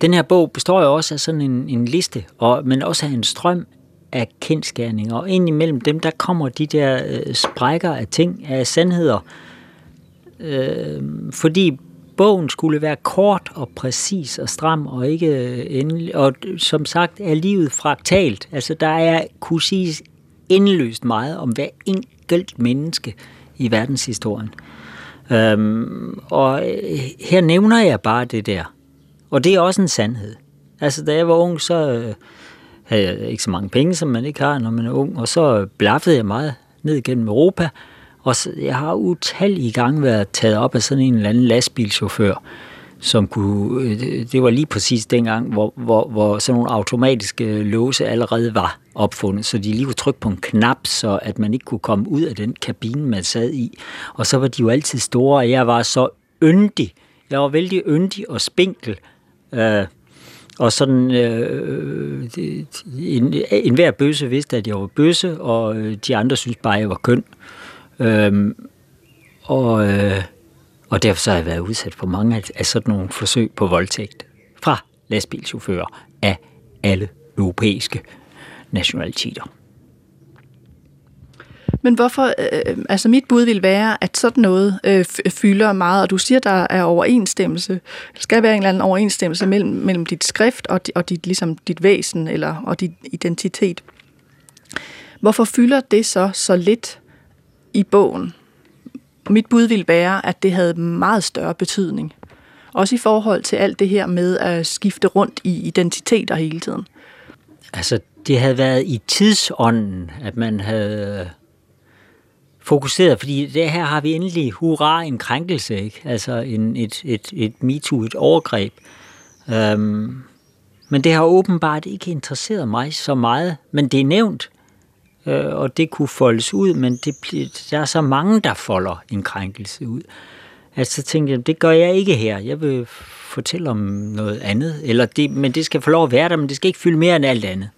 Speaker 3: den her bog består jo også af sådan en, en liste, og, men også af en strøm af kendskærninger, og ind imellem dem, der kommer de der øh, sprækker af ting, af sandheder, øh, fordi bogen skulle være kort og præcis og stram og ikke øh, endelig. Og som sagt er livet fraktalt. Altså der er, kunne siges endeløst meget om hver enkelt menneske i verdenshistorien. Øhm, og øh, her nævner jeg bare det der. Og det er også en sandhed. Altså da jeg var ung, så øh, havde jeg ikke så mange penge, som man ikke har, når man er ung. Og så blaffede jeg meget ned gennem Europa. Og så, jeg har utallige gange været taget op af sådan en eller anden lastbilchauffør, som kunne, øh, det var lige præcis dengang, hvor, hvor, hvor sådan nogle automatiske låse allerede var opfundet, så de lige kunne trykke på en knap, så at man ikke kunne komme ud af den kabine, man sad i. Og så var de jo altid store, og jeg var så yndig. Jeg var vældig yndig og spinkel. Øh, og sådan, øh, en, en hver bøsse vidste, at jeg var bøsse, og øh, de andre synes bare, at jeg var køn. Øh, Øhm, og, øh, og derfor så har jeg været udsat for mange af, af sådan nogle forsøg på voldtægt fra lastbilchauffører af alle europæiske nationaliteter.
Speaker 2: Men hvorfor, øh, øh altså mit bud vil være, at sådan noget øh, fylder meget, og du siger, der er overensstemmelse, der skal være en eller anden overensstemmelse mellem, mellem dit skrift og, og dit, ligesom dit væsen, eller, og dit identitet. Hvorfor fylder det så så lidt i bogen? Mit bud ville være, at det havde meget større betydning. Også i forhold til alt det her med at skifte rundt i identiteter hele tiden.
Speaker 3: Altså, det havde været i tidsånden, at man havde fokuseret, fordi det her har vi endelig, hurra, en krænkelse, ikke? Altså en, et, et, et MeToo, et overgreb. Øhm, men det har åbenbart ikke interesseret mig så meget, men det er nævnt, øh, og det kunne foldes ud, men det, der er så mange, der folder en krænkelse ud. Altså så tænkte jeg, det gør jeg ikke her. Jeg vil fortælle om noget andet, eller det, men det skal få lov at være der, men det skal ikke fylde mere end alt andet.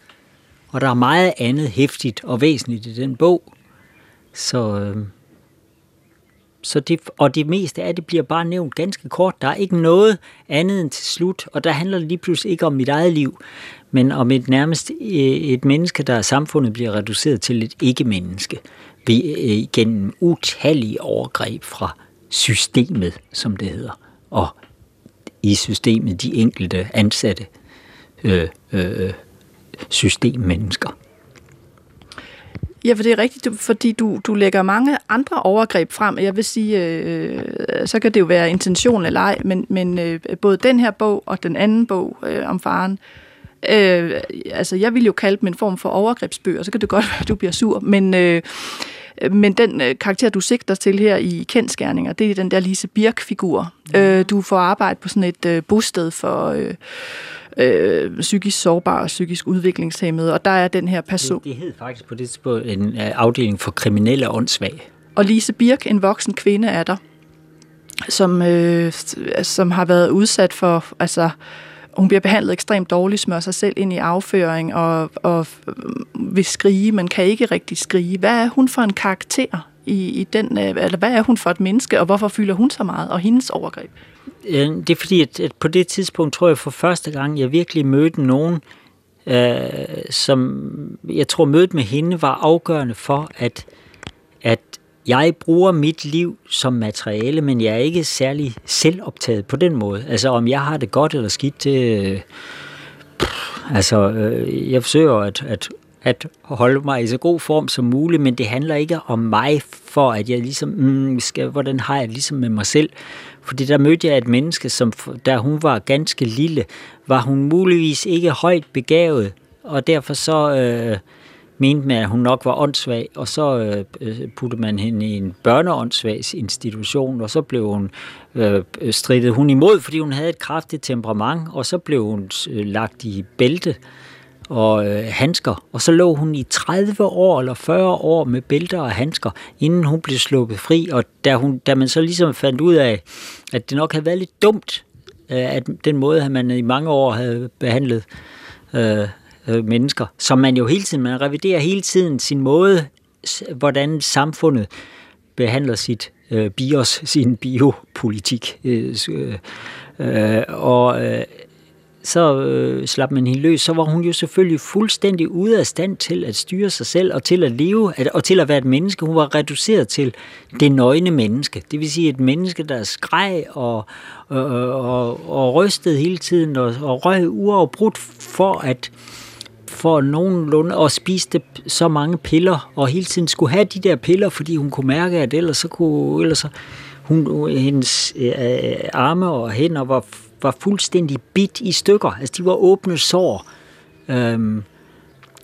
Speaker 3: Og der er meget andet hæftigt og væsentligt i den bog. Så, øh, så det, og det meste af det bliver bare nævnt ganske kort. Der er ikke noget andet end til slut, og der handler det lige pludselig ikke om mit eget liv, men om et nærmest øh, et menneske, der af samfundet bliver reduceret til et ikke-menneske øh, gennem utallige overgreb fra systemet, som det hedder, og i systemet de enkelte ansatte øh, øh, øh systemmennesker.
Speaker 2: Ja, for det er rigtigt, fordi du, du lægger mange andre overgreb frem. Jeg vil sige, øh, så kan det jo være intention eller ej, men, men øh, både den her bog og den anden bog øh, om faren, øh, altså jeg vil jo kalde dem en form for overgrebsbøger, så kan det godt være, at du bliver sur, men... Øh, men den øh, karakter, du sigter til her i kendskærninger, det er den der Lise Birk-figur. Mm. Øh, du får arbejde på sådan et øh, bosted for øh, øh, psykisk sårbare og psykisk udviklingshemmede, og der er den her person...
Speaker 3: Det, det hed faktisk på det tidspunkt en uh, afdeling for kriminelle og åndssvage.
Speaker 2: Og Lise Birk, en voksen kvinde, er der, som, øh, som har været udsat for... Altså, hun bliver behandlet ekstremt dårligt, smører sig selv ind i afføring og, og vil skrige, men kan ikke rigtig skrige. Hvad er hun for en karakter i, i den, øh, eller hvad er hun for et menneske, og hvorfor fylder hun så meget, og hendes overgreb?
Speaker 3: Øh, det er fordi, at, at på det tidspunkt tror jeg for første gang, jeg virkelig mødte nogen, øh, som jeg tror mødet med hende var afgørende for, at, at jeg bruger mit liv som materiale, men jeg er ikke særlig selvoptaget på den måde. Altså om jeg har det godt eller skidt, det, øh, altså øh, jeg forsøger at, at at holde mig i så god form som muligt, men det handler ikke om mig, for at jeg ligesom, mm, skal, hvordan har jeg ligesom med mig selv. Fordi der mødte jeg et menneske, som da hun var ganske lille, var hun muligvis ikke højt begavet, og derfor så øh, mente man, at hun nok var åndssvag, og så øh, øh puttede man hende i en børneåndssvagsinstitution, og så blev hun øh, øh stridtet hun imod, fordi hun havde et kraftigt temperament, og så blev hun øh, lagt i bælte, og øh, handsker, og så lå hun i 30 år eller 40 år med bælter og handsker, inden hun blev sluppet fri, og da, hun, da man så ligesom fandt ud af, at det nok havde været lidt dumt, øh, at den måde, at man i mange år havde behandlet øh, øh, mennesker, som man jo hele tiden, man reviderer hele tiden sin måde, hvordan samfundet behandler sit øh, bios, sin biopolitik. Øh, øh, øh, og øh, så øh, slap man hende løs, så var hun jo selvfølgelig fuldstændig ude af stand til at styre sig selv og til at leve at, og til at være et menneske. Hun var reduceret til det nøgne menneske. Det vil sige et menneske, der skreg og, og, og, og rystede hele tiden og, og røg uafbrudt for at for nogenlunde og spiste så mange piller, og hele tiden skulle have de der piller, fordi hun kunne mærke, at ellers så kunne, ellers så, hun, hendes øh, arme og hænder var var fuldstændig bit i stykker. Altså, de var åbne sår. Øhm,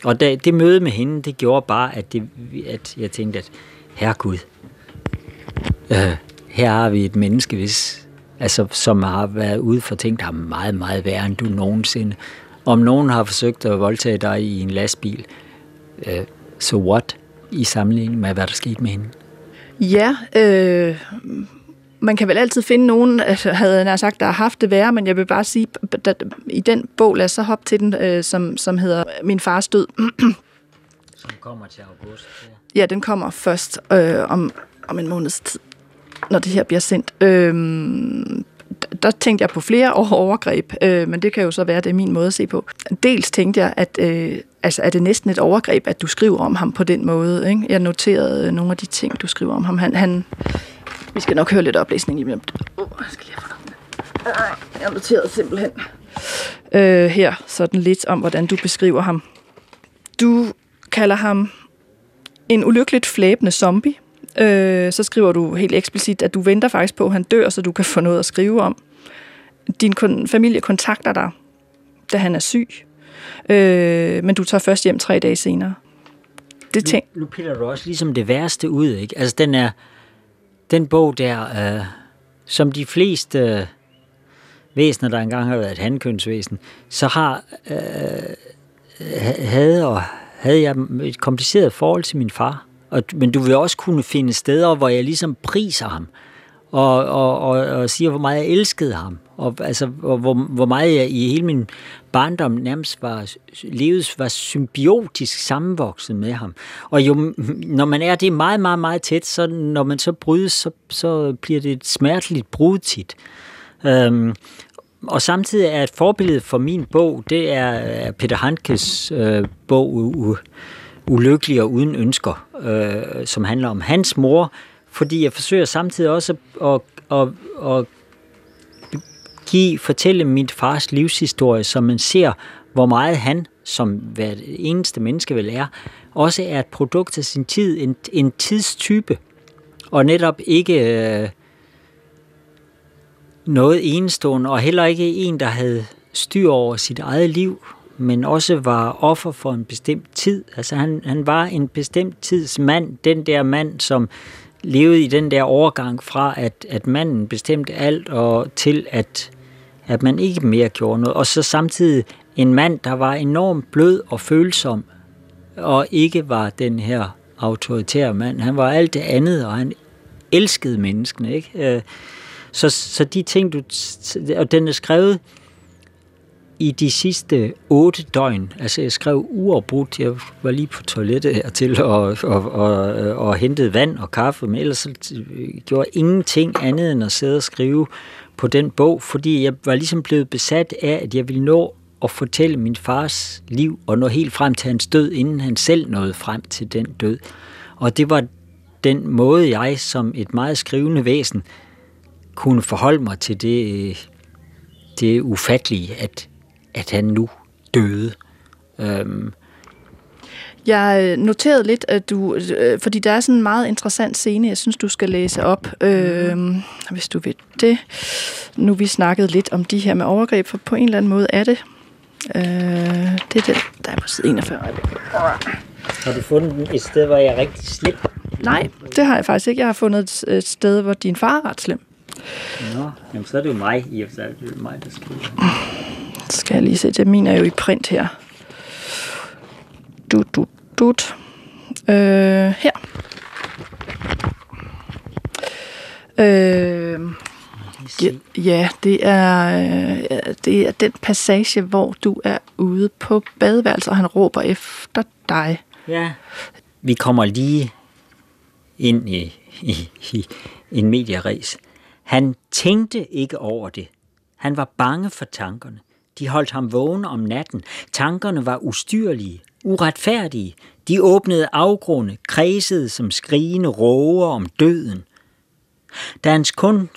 Speaker 3: og da, det møde med hende, det gjorde bare, at, det, at jeg tænkte, at herregud, øh, her har vi et menneske, hvis, altså, som har været ude for ting, der er meget, meget værre, end du nogensinde. Om nogen har forsøgt at voldtage dig i en lastbil, øh, så so what i sammenligning med, hvad der skete med hende?
Speaker 2: Ja, øh, man kan vel altid finde nogen, altså, havde jeg sagt, der har haft det værre, men jeg vil bare sige, at i den bog, lad os så hoppe til den, øh, som, som hedder Min fars død.
Speaker 3: som kommer til august.
Speaker 2: Ja, ja den kommer først øh, om, om en måneds tid, når det her bliver sendt. Øh, der tænkte jeg på flere overgreb, øh, men det kan jo så være, det er min måde at se på. Dels tænkte jeg, at øh, altså, er det næsten et overgreb, at du skriver om ham på den måde. Ikke? Jeg noterede nogle af de ting, du skriver om ham. Han, han, vi skal nok høre lidt oplæsning i om Oh, jeg skal lige have Nej, jeg har noteret simpelthen øh, her sådan lidt om, hvordan du beskriver ham. Du kalder ham en ulykkeligt flæbende zombie. Øh, så skriver du helt eksplicit, at du venter faktisk på, at han dør, så du kan få noget at skrive om. Din familie kontakter dig, da han er syg, øh, men du tager først hjem tre dage senere.
Speaker 3: Det tænk... Nu, nu piller du også ligesom det værste ud, ikke? Altså, den er den bog der, øh, som de fleste øh, væsener, der engang har været et handkønsvæsen, så har øh, havde, og, havde jeg et kompliceret forhold til min far. Og, men du vil også kunne finde steder, hvor jeg ligesom priser ham, og, og, og, og siger, hvor meget jeg elskede ham, og, altså, og hvor, hvor meget jeg i hele min barndom nærmest var, levet, var symbiotisk sammenvokset med ham. Og jo, når man er det meget, meget, meget tæt, så når man så brydes, så, så bliver det et smerteligt brud tit. Øhm, og samtidig er et forbillede for min bog, det er Peter Handkes øh, bog U- Ulykkelig og uden ønsker, øh, som handler om hans mor, fordi jeg forsøger samtidig også at, at, at, at give, fortælle mit fars livshistorie, så man ser, hvor meget han, som hver eneste menneske vil er, også er et produkt af sin tid, en, en tidstype, og netop ikke øh, noget enestående, og heller ikke en, der havde styr over sit eget liv, men også var offer for en bestemt tid. Altså han, han var en bestemt tids mand, den der mand, som levede i den der overgang fra, at, at manden bestemte alt, og til at at man ikke mere gjorde noget. Og så samtidig en mand, der var enormt blød og følsom, og ikke var den her autoritære mand. Han var alt det andet, og han elskede menneskene. Ikke? Øh, så, så de ting, du... Og den er skrevet i de sidste otte døgn. Altså, jeg skrev uafbrudt. Jeg var lige på toilettet hertil og, og, og, og hentede vand og kaffe, men ellers gjorde jeg ingenting andet end at sidde og skrive på den bog, fordi jeg var ligesom blevet besat af, at jeg ville nå at fortælle min fars liv og nå helt frem til hans død, inden han selv nåede frem til den død. Og det var den måde, jeg som et meget skrivende væsen kunne forholde mig til det, øh, det ufattelige, at, at han nu døde. Øhm,
Speaker 2: jeg øh, noterede lidt, at du, øh, fordi der er sådan en meget interessant scene, jeg synes, du skal læse op, øh, hvis du vil det. Nu vi snakket lidt om de her med overgreb, for på en eller anden måde er det. Øh, det er det, der er på side 41.
Speaker 3: Har du fundet et sted, hvor jeg er rigtig slem?
Speaker 2: Nej, det har jeg faktisk ikke. Jeg har fundet et sted, hvor din far er ret slem.
Speaker 3: Nå, jamen så er det jo mig, i og for sig. Det er mig, der skriver.
Speaker 2: Skal jeg lige se, det min er jo i print her. Du, du, dut. Øh, her. Øh, ja, ja, det er, det er den passage, hvor du er ude på badeværelset, og han råber efter dig.
Speaker 3: Ja. Vi kommer lige ind i, i, i en medieræs. Han tænkte ikke over det. Han var bange for tankerne. de holdt ham vågen om natten. Tankerne var ustyrlige, uretfærdige. De åbnede afgrunde, kredsede som skrigende råger om døden. Da hans kun,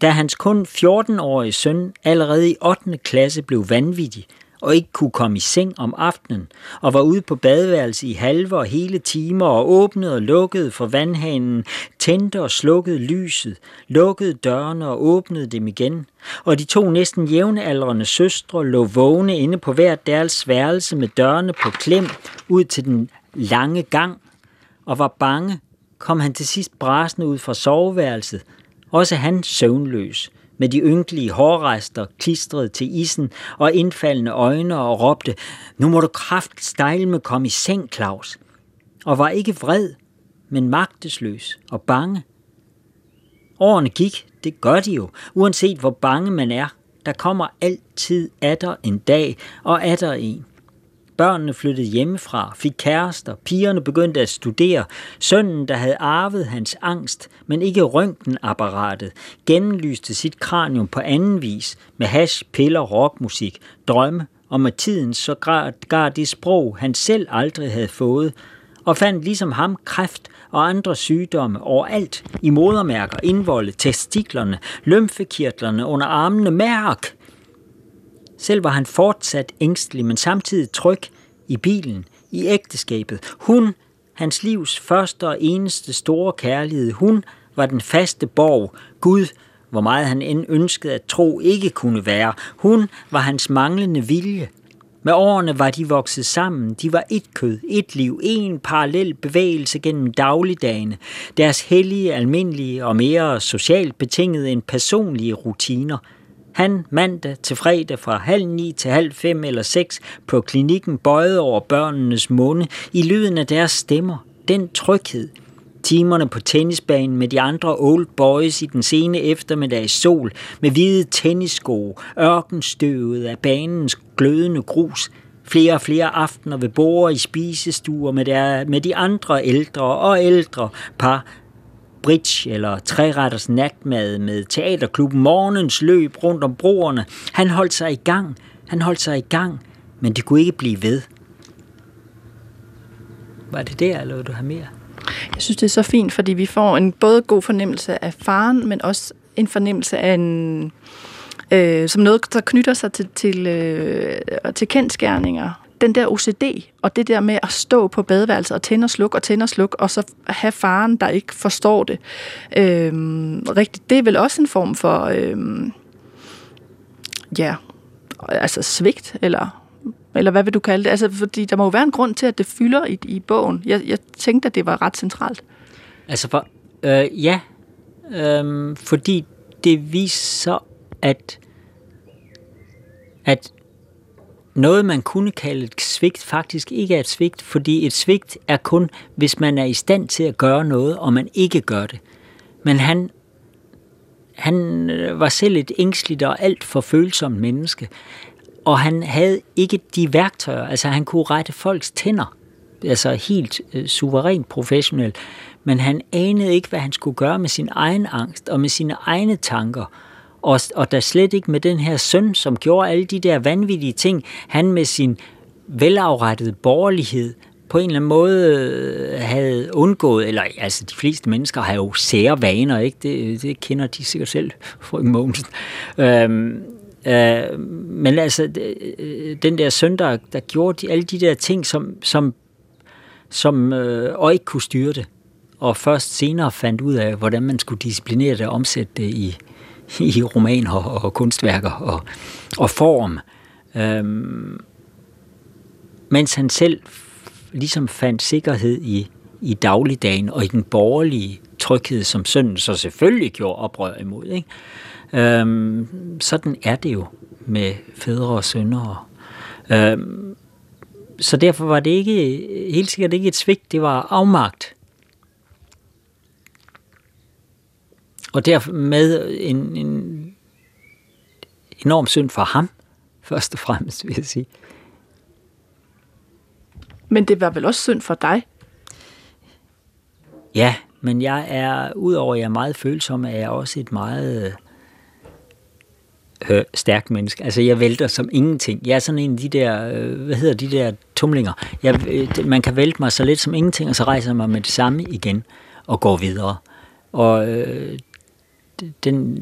Speaker 3: da hans kun 14-årige søn allerede i 8. klasse blev vanvittig, og ikke kunne komme i seng om aftenen, og var ude på badeværelse i halve og hele timer og åbnede og lukkede for vandhanen, tændte og slukkede lyset, lukkede dørene og åbnede dem igen. Og de to næsten jævnaldrende søstre lå vågne inde på hver deres værelse med dørene på klem ud til den lange gang, og var bange, kom han til sidst brasende ud fra soveværelset, også han søvnløs, med de ynkelige hårrester klistret til isen og indfaldende øjne og råbte, nu må du kraft stejle med komme i seng, Claus. Og var ikke vred, men magtesløs og bange. Årene gik, det gør de jo, uanset hvor bange man er. Der kommer altid atter en dag, og atter en. Børnene flyttede hjemmefra, fik kærester, pigerne begyndte at studere. Sønnen, der havde arvet hans angst, men ikke røntgenapparatet, gennemlyste sit kranium på anden vis med hash, piller, rockmusik, drømme og med tiden så gar det sprog, han selv aldrig havde fået, og fandt ligesom ham kræft og andre sygdomme overalt i modermærker, indvolde, testiklerne, lymfekirtlerne under armene, mærk! Selv var han fortsat ængstelig, men samtidig tryg i bilen, i ægteskabet. Hun, hans livs første og eneste store kærlighed, hun var den faste borg, Gud, hvor meget han end ønskede at tro ikke kunne være. Hun var hans manglende vilje. Med årene var de vokset sammen. De var et kød, et liv, en parallel bevægelse gennem dagligdagene. Deres hellige, almindelige og mere socialt betingede end personlige rutiner – han mandag til fredag fra halv ni til halv fem eller seks på klinikken bøjede over børnenes munde i lyden af deres stemmer. Den tryghed. Timerne på tennisbanen med de andre old boys i den sene eftermiddag sol med hvide tennissko, ørkenstøvet af banens glødende grus, flere og flere aftener ved borde i spisestuer med, der, med de andre ældre og ældre par, bridge eller træretters natmad med teaterklubben morgens løb rundt om broerne. Han holdt sig i gang, han holdt sig i gang, men det kunne ikke blive ved. Var det der, eller vil du have mere?
Speaker 2: Jeg synes, det er så fint, fordi vi får en både god fornemmelse af faren, men også en fornemmelse af en, øh, som noget, der knytter sig til, til, øh, til kendskærninger den der OCD, og det der med at stå på badeværelset og tænde og slukke og tænde og slukke, og så have faren, der ikke forstår det. Øhm, rigtigt, det er vel også en form for, øhm, ja, altså svigt, eller, eller hvad vil du kalde det? Altså, fordi der må jo være en grund til, at det fylder i, i bogen. Jeg, jeg tænkte, at det var ret centralt.
Speaker 3: Altså, for, øh, ja, øh, fordi det viser, at at noget, man kunne kalde et svigt, faktisk ikke er et svigt, fordi et svigt er kun, hvis man er i stand til at gøre noget, og man ikke gør det. Men han, han øh, var selv et ængstligt og alt for følsomt menneske, og han havde ikke de værktøjer, altså han kunne rette folks tænder, altså helt øh, suverænt professionelt, men han anede ikke, hvad han skulle gøre med sin egen angst og med sine egne tanker, og, og der slet ikke med den her søn, som gjorde alle de der vanvittige ting, han med sin velafrettede borgerlighed på en eller anden måde øh, havde undgået, eller altså de fleste mennesker har jo sære vaner, ikke? Det, det kender de sikkert selv, frøken Mogensen. Øhm, øh, men altså, øh, den der søn, der, der gjorde de, alle de der ting, som, som, som øh, og ikke kunne styre det, og først senere fandt ud af, hvordan man skulle disciplinere det og omsætte det i, i romaner og kunstværker og, og form. Øhm, mens han selv ligesom fandt sikkerhed i, i dagligdagen og i den borgerlige tryghed, som sønnen så selvfølgelig gjorde oprør imod. Ikke? Øhm, sådan er det jo med fædre og sønner. Øhm, så derfor var det ikke helt sikkert ikke et svigt, det var afmagt. Og dermed en, en enorm synd for ham, først og fremmest, vil jeg sige.
Speaker 2: Men det var vel også synd for dig?
Speaker 3: Ja, men jeg er, udover at jeg er meget følsom, er jeg også et meget øh, stærkt menneske. Altså, jeg vælter som ingenting. Jeg er sådan en af de der, øh, hvad hedder de der tumlinger. Jeg, øh, man kan vælte mig så lidt som ingenting, og så rejser jeg mig med det samme igen og går videre. Og øh, den...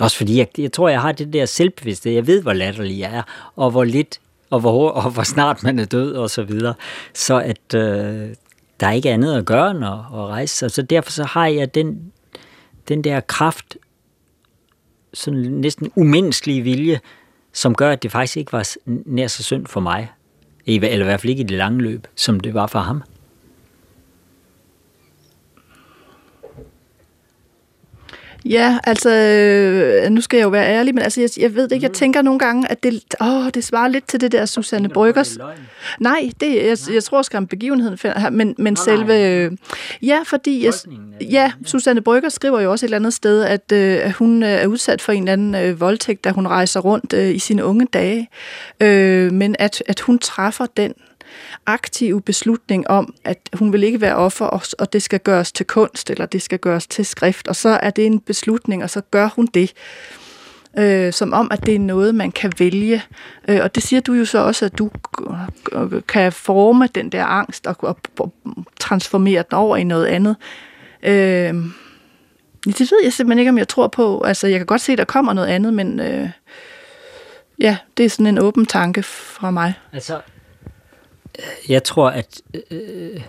Speaker 3: Også fordi, jeg, jeg tror, jeg har det der selvbevidsthed. Jeg ved, hvor latterlig jeg er, og hvor lidt, og hvor, og hvor snart man er død, og så videre. Så at øh, der er ikke andet at gøre end at, at rejse sig. Så derfor så har jeg den, den der kraft, sådan næsten umenneskelige vilje, som gør, at det faktisk ikke var nær så synd for mig. Eller i hvert fald ikke i det lange løb, som det var for ham.
Speaker 2: Ja, altså, øh, nu skal jeg jo være ærlig, men altså, jeg, jeg ved ikke, jeg mm. tænker nogle gange, at det, åh, det svarer lidt til det der Susanne Bryggers. Nej, det, jeg, jeg tror skam begivenheden, men, men selve... Øh, ja, fordi... Jeg, ja, Susanne Brygger skriver jo også et eller andet sted, at, øh, hun øh, er udsat for en eller anden øh, voldtægt, da hun rejser rundt øh, i sine unge dage, øh, men at, at hun træffer den aktiv beslutning om, at hun vil ikke være offer, og det skal gøres til kunst, eller det skal gøres til skrift, og så er det en beslutning, og så gør hun det. Øh, som om, at det er noget, man kan vælge. Øh, og det siger du jo så også, at du kan forme den der angst og, og, og transformere den over i noget andet. Øh, det ved jeg simpelthen ikke, om jeg tror på. Altså, jeg kan godt se, at der kommer noget andet, men øh, ja, det er sådan en åben tanke fra mig.
Speaker 3: Altså, jeg tror, at øh,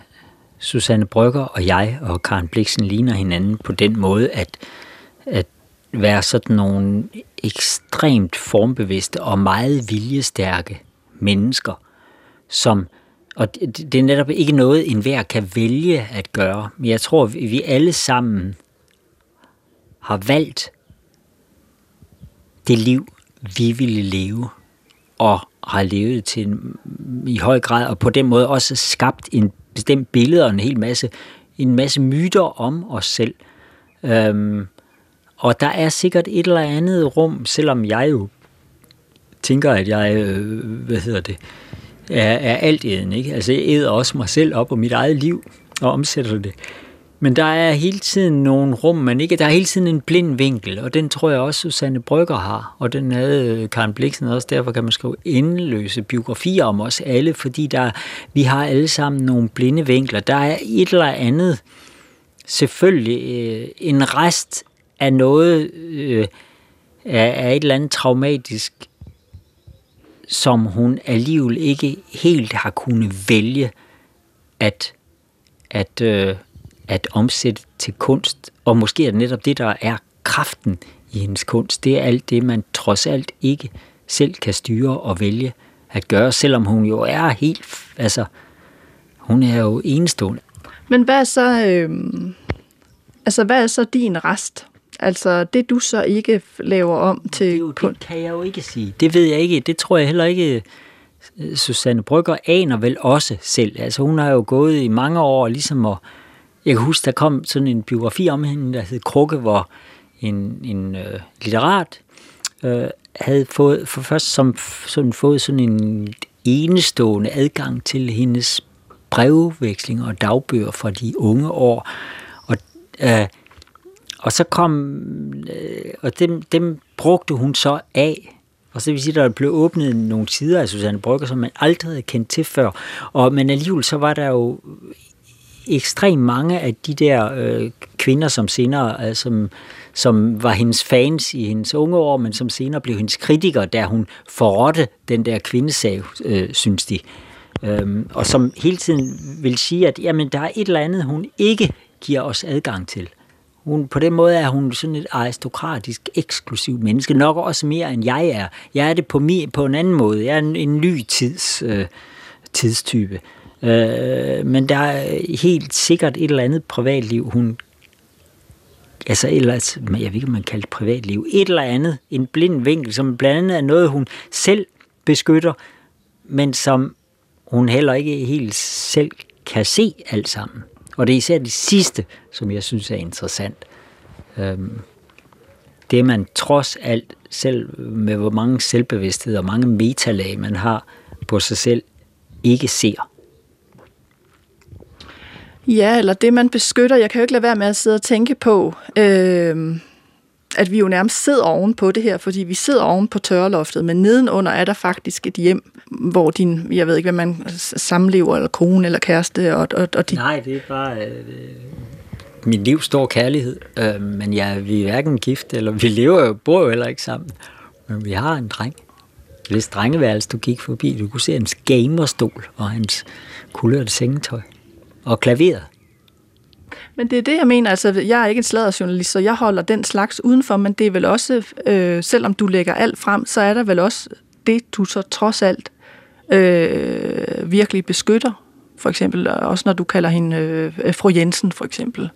Speaker 3: Susanne Brygger og jeg og Karen Bliksen ligner hinanden på den måde, at, at være sådan nogle ekstremt formbevidste og meget viljestærke mennesker, som og det, det er netop ikke noget, enhver kan vælge at gøre. Men jeg tror, vi alle sammen har valgt det liv, vi ville leve, og har levet til en, i høj grad, og på den måde også skabt en bestemt billede og en hel masse, en masse myter om os selv. Øhm, og der er sikkert et eller andet rum, selvom jeg jo tænker, at jeg, øh, hvad hedder det, er, er alt ikke? Altså jeg æder også mig selv op og mit eget liv og omsætter det. Men der er hele tiden nogle rum, man ikke... Der er hele tiden en blind vinkel, og den tror jeg også Susanne Brygger har, og den havde øh, Karen Bliksen også. Derfor kan man skrive endeløse biografier om os alle, fordi der, vi har alle sammen nogle blinde vinkler. Der er et eller andet, selvfølgelig øh, en rest af noget, øh, af, af et eller andet traumatisk, som hun alligevel ikke helt har kunnet vælge at, at øh, at omsætte til kunst. Og måske er det netop det, der er kraften i hendes kunst. Det er alt det, man trods alt ikke selv kan styre og vælge at gøre, selvom hun jo er helt, altså, hun er jo enestående.
Speaker 2: Men hvad er så, øh, altså, hvad er så din rest? Altså det, du så ikke laver om til det, jo,
Speaker 3: det kan jeg jo ikke sige. Det ved jeg ikke. Det tror jeg heller ikke, Susanne Brygger aner vel også selv. Altså hun har jo gået i mange år ligesom at jeg kan huske, der kom sådan en biografi om hende, der hed Krukke, hvor en, en øh, litterat øh, havde fået, for først som, sådan fået sådan en enestående adgang til hendes brevvekslinger og dagbøger fra de unge år. Og, øh, og så kom, øh, og dem, dem brugte hun så af og så vil sige, at der blev åbnet nogle sider af Susanne Brygger, som man aldrig havde kendt til før. Og, men alligevel så var der jo ekstremt mange af de der øh, kvinder, som senere, øh, som, som var hendes fans i hendes unge år, men som senere blev hendes kritikere, da hun forrådte den der kvindesag, øh, synes de. Øhm, og som hele tiden vil sige, at jamen, der er et eller andet, hun ikke giver os adgang til. Hun, på den måde er hun sådan et aristokratisk, eksklusivt menneske, nok også mere end jeg er. Jeg er det på, mi, på en anden måde. Jeg er en, en ny tids, øh, tidstype. Øh, men der er helt sikkert et eller andet privatliv, hun altså ellers, jeg ved ikke, om man kalder det privatliv, et eller andet, en blind vinkel, som blandt andet er noget, hun selv beskytter, men som hun heller ikke helt selv kan se alt sammen. Og det er især det sidste, som jeg synes er interessant. Øhm, det man trods alt, selv med hvor mange selvbevidsthed og mange metalag man har på sig selv, ikke ser.
Speaker 2: Ja, eller det, man beskytter. Jeg kan jo ikke lade være med at sidde og tænke på, øh, at vi jo nærmest sidder oven på det her, fordi vi sidder oven på tørreloftet, men nedenunder er der faktisk et hjem, hvor din, jeg ved ikke, hvad man samlever, eller kone, eller kæreste, og, og, og
Speaker 3: de... Nej, det er bare øh, min livs stor kærlighed, øh, men ja, vi er hverken gift, eller vi lever jo, bor jo heller ikke sammen, men vi har en dreng. Hvis drengeværelse, du gik forbi, du kunne se hans gamerstol og hans kulørte sengetøj og klaveret.
Speaker 2: Men det er det, jeg mener. Altså, jeg er ikke en sladderjournalist, så jeg holder den slags udenfor, men det er vel også, øh, selvom du lægger alt frem, så er der vel også det, du så trods alt øh, virkelig beskytter. For eksempel, også når du kalder hende øh, fru Jensen, for eksempel.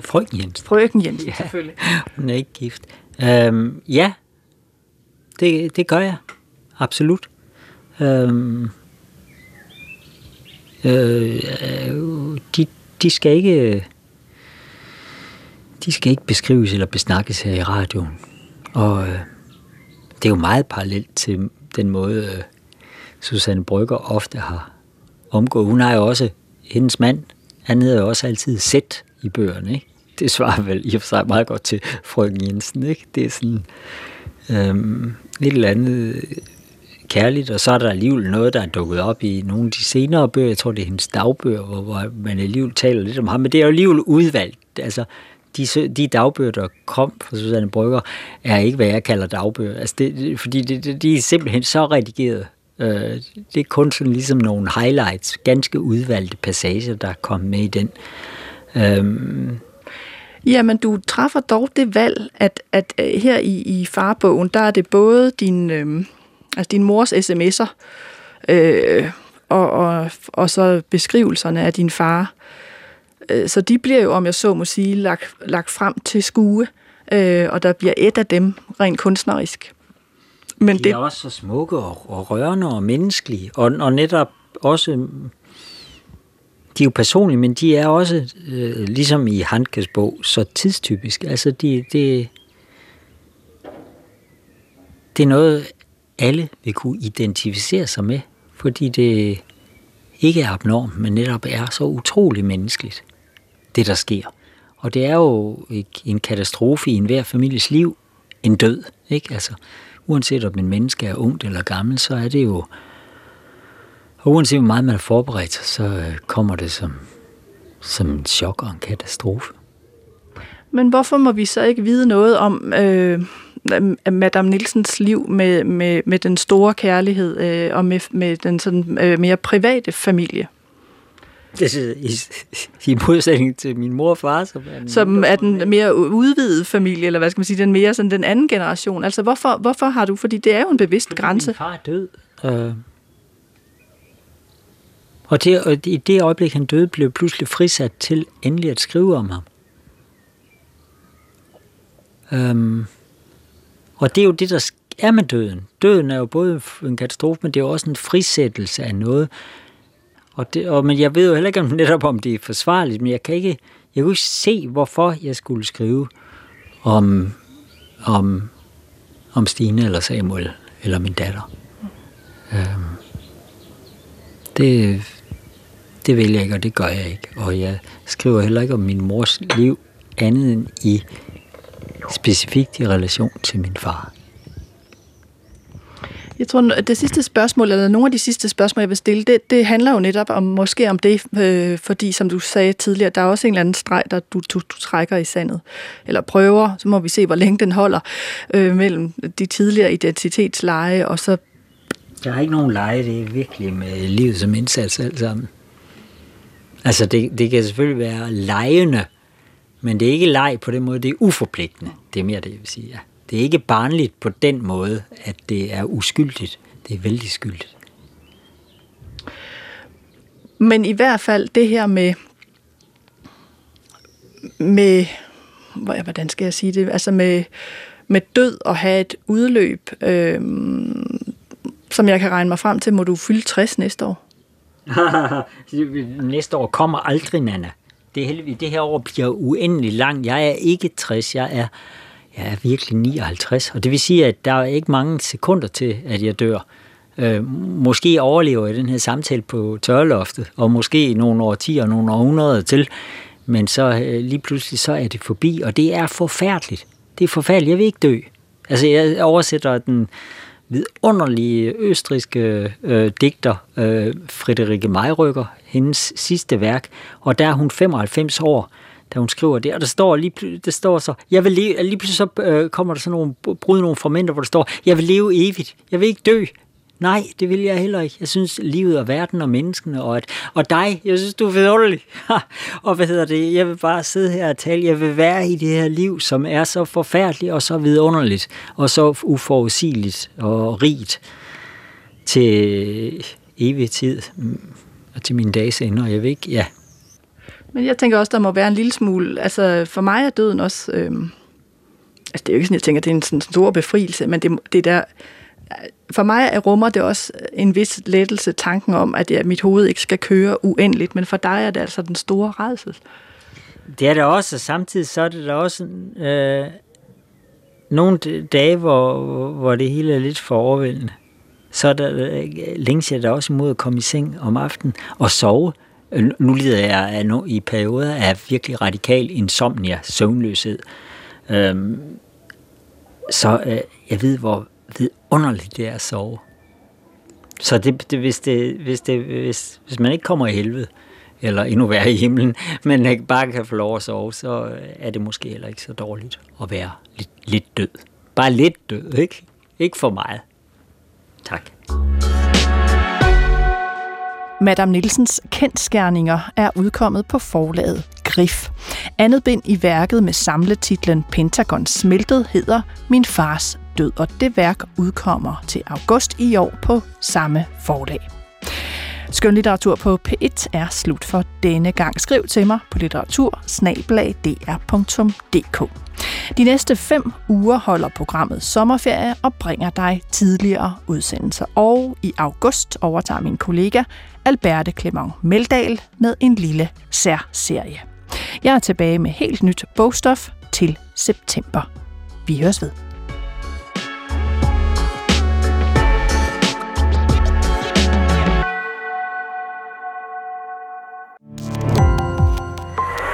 Speaker 3: Frøken Jensen.
Speaker 2: Frøken Jensen, ja, selvfølgelig.
Speaker 3: Hun er ikke gift. Øhm, ja, det, det gør jeg. Absolut. Øhm, øh, de, de skal ikke de skal ikke beskrives eller besnakkes her i radioen. Og øh, det er jo meget parallelt til den måde, øh, Susanne Brygger ofte har omgået. Hun har jo også, hendes mand, han hedder jo også altid sæt i bøgerne, ikke? Det svarer vel i og for sig meget godt til frøken Jensen, ikke? Det er sådan øhm, et eller andet kærligt, og så er der alligevel noget, der er dukket op i nogle af de senere bøger. Jeg tror, det er hendes dagbøger, hvor, hvor man alligevel taler lidt om ham, men det er jo alligevel udvalgt. Altså, de, de dagbøger, der kom fra Susanne Brygger, er ikke, hvad jeg kalder dagbøger. Altså det, fordi det, de er simpelthen så redigeret. Øh, det er kun sådan ligesom nogle highlights, ganske udvalgte passager, der er kommet med i den. Øhm.
Speaker 2: Jamen, du træffer dog det valg, at, at øh, her i, i farbogen, der er det både din, øh, altså din mors sms'er, øh, og, og, og så beskrivelserne af din far, Øh, så de bliver jo, om jeg så må sige, lagt, lagt frem til skue, øh, og der bliver et af dem rent kunstnerisk.
Speaker 3: Men de er det... også så smukke og, og rørende og menneskelige, og, og netop også, de er jo personlige, men de er også, øh, ligesom i Handkes bog, så tidstypisk. Altså, de, det, det er noget, alle vil kunne identificere sig med, fordi det ikke er abnormt, men netop er så utrolig menneskeligt det, der sker. Og det er jo en katastrofe i enhver families liv, en død. Ikke? Altså, uanset om en menneske er ung eller gammel, så er det jo... Og uanset hvor meget man er forberedt, så øh, kommer det som, som en chok og en katastrofe.
Speaker 2: Men hvorfor må vi så ikke vide noget om øh, Madame Nielsens liv med, med, med den store kærlighed øh, og med, med den sådan, øh, mere private familie?
Speaker 3: Det er i, i modsætning til min mor og far.
Speaker 2: Som er, som er den mere udvidede familie, eller hvad skal man sige, den mere sådan den anden generation. Altså hvorfor, hvorfor har du, fordi det er jo en bevidst fordi grænse.
Speaker 3: Min far er død. Øh. Og, det, og i det øjeblik, han døde, blev pludselig frisat til endelig at skrive om ham. Øhm, og det er jo det, der er med døden. Døden er jo både en katastrofe, men det er jo også en frisættelse af noget, og det, og, men jeg ved jo heller ikke om, netop, om det er forsvarligt, men jeg kan ikke, jeg kan ikke se, hvorfor jeg skulle skrive om, om, om Stine eller Samuel eller min datter. Øhm, det, det vil jeg ikke, og det gør jeg ikke. Og jeg skriver heller ikke om min mors liv andet end i specifikt i relation til min far.
Speaker 2: Jeg tror, det sidste spørgsmål, eller nogle af de sidste spørgsmål, jeg vil stille, det, det handler jo netop om, måske om det, øh, fordi som du sagde tidligere, der er også en eller anden streg, der du, du, du trækker i sandet, eller prøver, så må vi se, hvor længe den holder, øh, mellem de tidligere identitetsleje, og så...
Speaker 3: Der er ikke nogen leje, det er virkelig med livet som indsats alt sammen. Altså, det, det kan selvfølgelig være lejende, men det er ikke leg på den måde, det er uforpligtende. Det er mere det, jeg vil sige, ja. Det er ikke barnligt på den måde, at det er uskyldigt. Det er vældig skyldigt.
Speaker 2: Men i hvert fald det her med, med hvordan skal jeg sige det, altså med, med død og have et udløb, øh, som jeg kan regne mig frem til, må du fylde 60 næste år.
Speaker 3: næste år kommer aldrig, Nana. Det, heldigvis, det her år bliver uendelig lang. Jeg er ikke 60, jeg er jeg er virkelig 59, og det vil sige, at der er ikke mange sekunder til, at jeg dør. Øh, måske overlever jeg den her samtale på tørloftet, og måske nogle årtier, nogle århundreder til, men så øh, lige pludselig så er det forbi, og det er forfærdeligt. det er forfærdeligt, jeg vil ikke dø. Altså, jeg oversætter den vidunderlige østriske øh, digter, øh, Friederike Mayrykker, hendes sidste værk, og der er hun 95 år, da hun skriver det, og der står lige, der står så, jeg vil leve, lige pludselig så øh, kommer der sådan nogle brud, nogle formenter, hvor der står, jeg vil leve evigt, jeg vil ikke dø, Nej, det vil jeg heller ikke. Jeg synes, livet og verden og menneskene og, at, og dig, jeg synes, du er vidunderlig. og hvad hedder det? Jeg vil bare sidde her og tale. Jeg vil være i det her liv, som er så forfærdeligt og så vidunderligt og så uforudsigeligt og rigt til evig tid og til min dages ende, og jeg vil ikke, ja.
Speaker 2: Men jeg tænker også, der må være en lille smule, altså for mig er døden også, øh, altså det er jo ikke sådan, jeg tænker, det er en sådan stor befrielse, men det, det der, for mig rummer det også en vis lettelse, tanken om, at mit hoved ikke skal køre uendeligt, men for dig er det altså den store redsel.
Speaker 3: Det er det også, og samtidig så er det da også øh, nogle dage, hvor, hvor det hele er lidt for overvældende. Så er der, øh, længes jeg da også imod at komme i seng om aftenen og sove. Øh, nu lider jeg af nu, i perioder af virkelig radikal insomnia, søvnløshed. Øhm, så øh, jeg ved, hvor vidunderligt det er at sove. Så det, det, hvis, det, hvis, det, hvis, hvis man ikke kommer i helvede, eller endnu værre i himlen, men ikke bare kan få lov at sove, så er det måske heller ikke så dårligt at være lidt, lidt død. Bare lidt død, ikke? Ikke for meget. Tak.
Speaker 2: Madame Nielsens kendskærninger er udkommet på forlaget Grif. Andet bind i værket med samletitlen Pentagon smeltet hedder Min fars død, og det værk udkommer til august i år på samme forlag. Skønlitteratur på P1 er slut for denne gang. Skriv til mig på litteratur De næste fem uger holder programmet sommerferie og bringer dig tidligere udsendelser. Og i august overtager min kollega Alberte Clement Meldal med en lille særserie. Jeg er tilbage med helt nyt bogstof til september. Vi høres ved.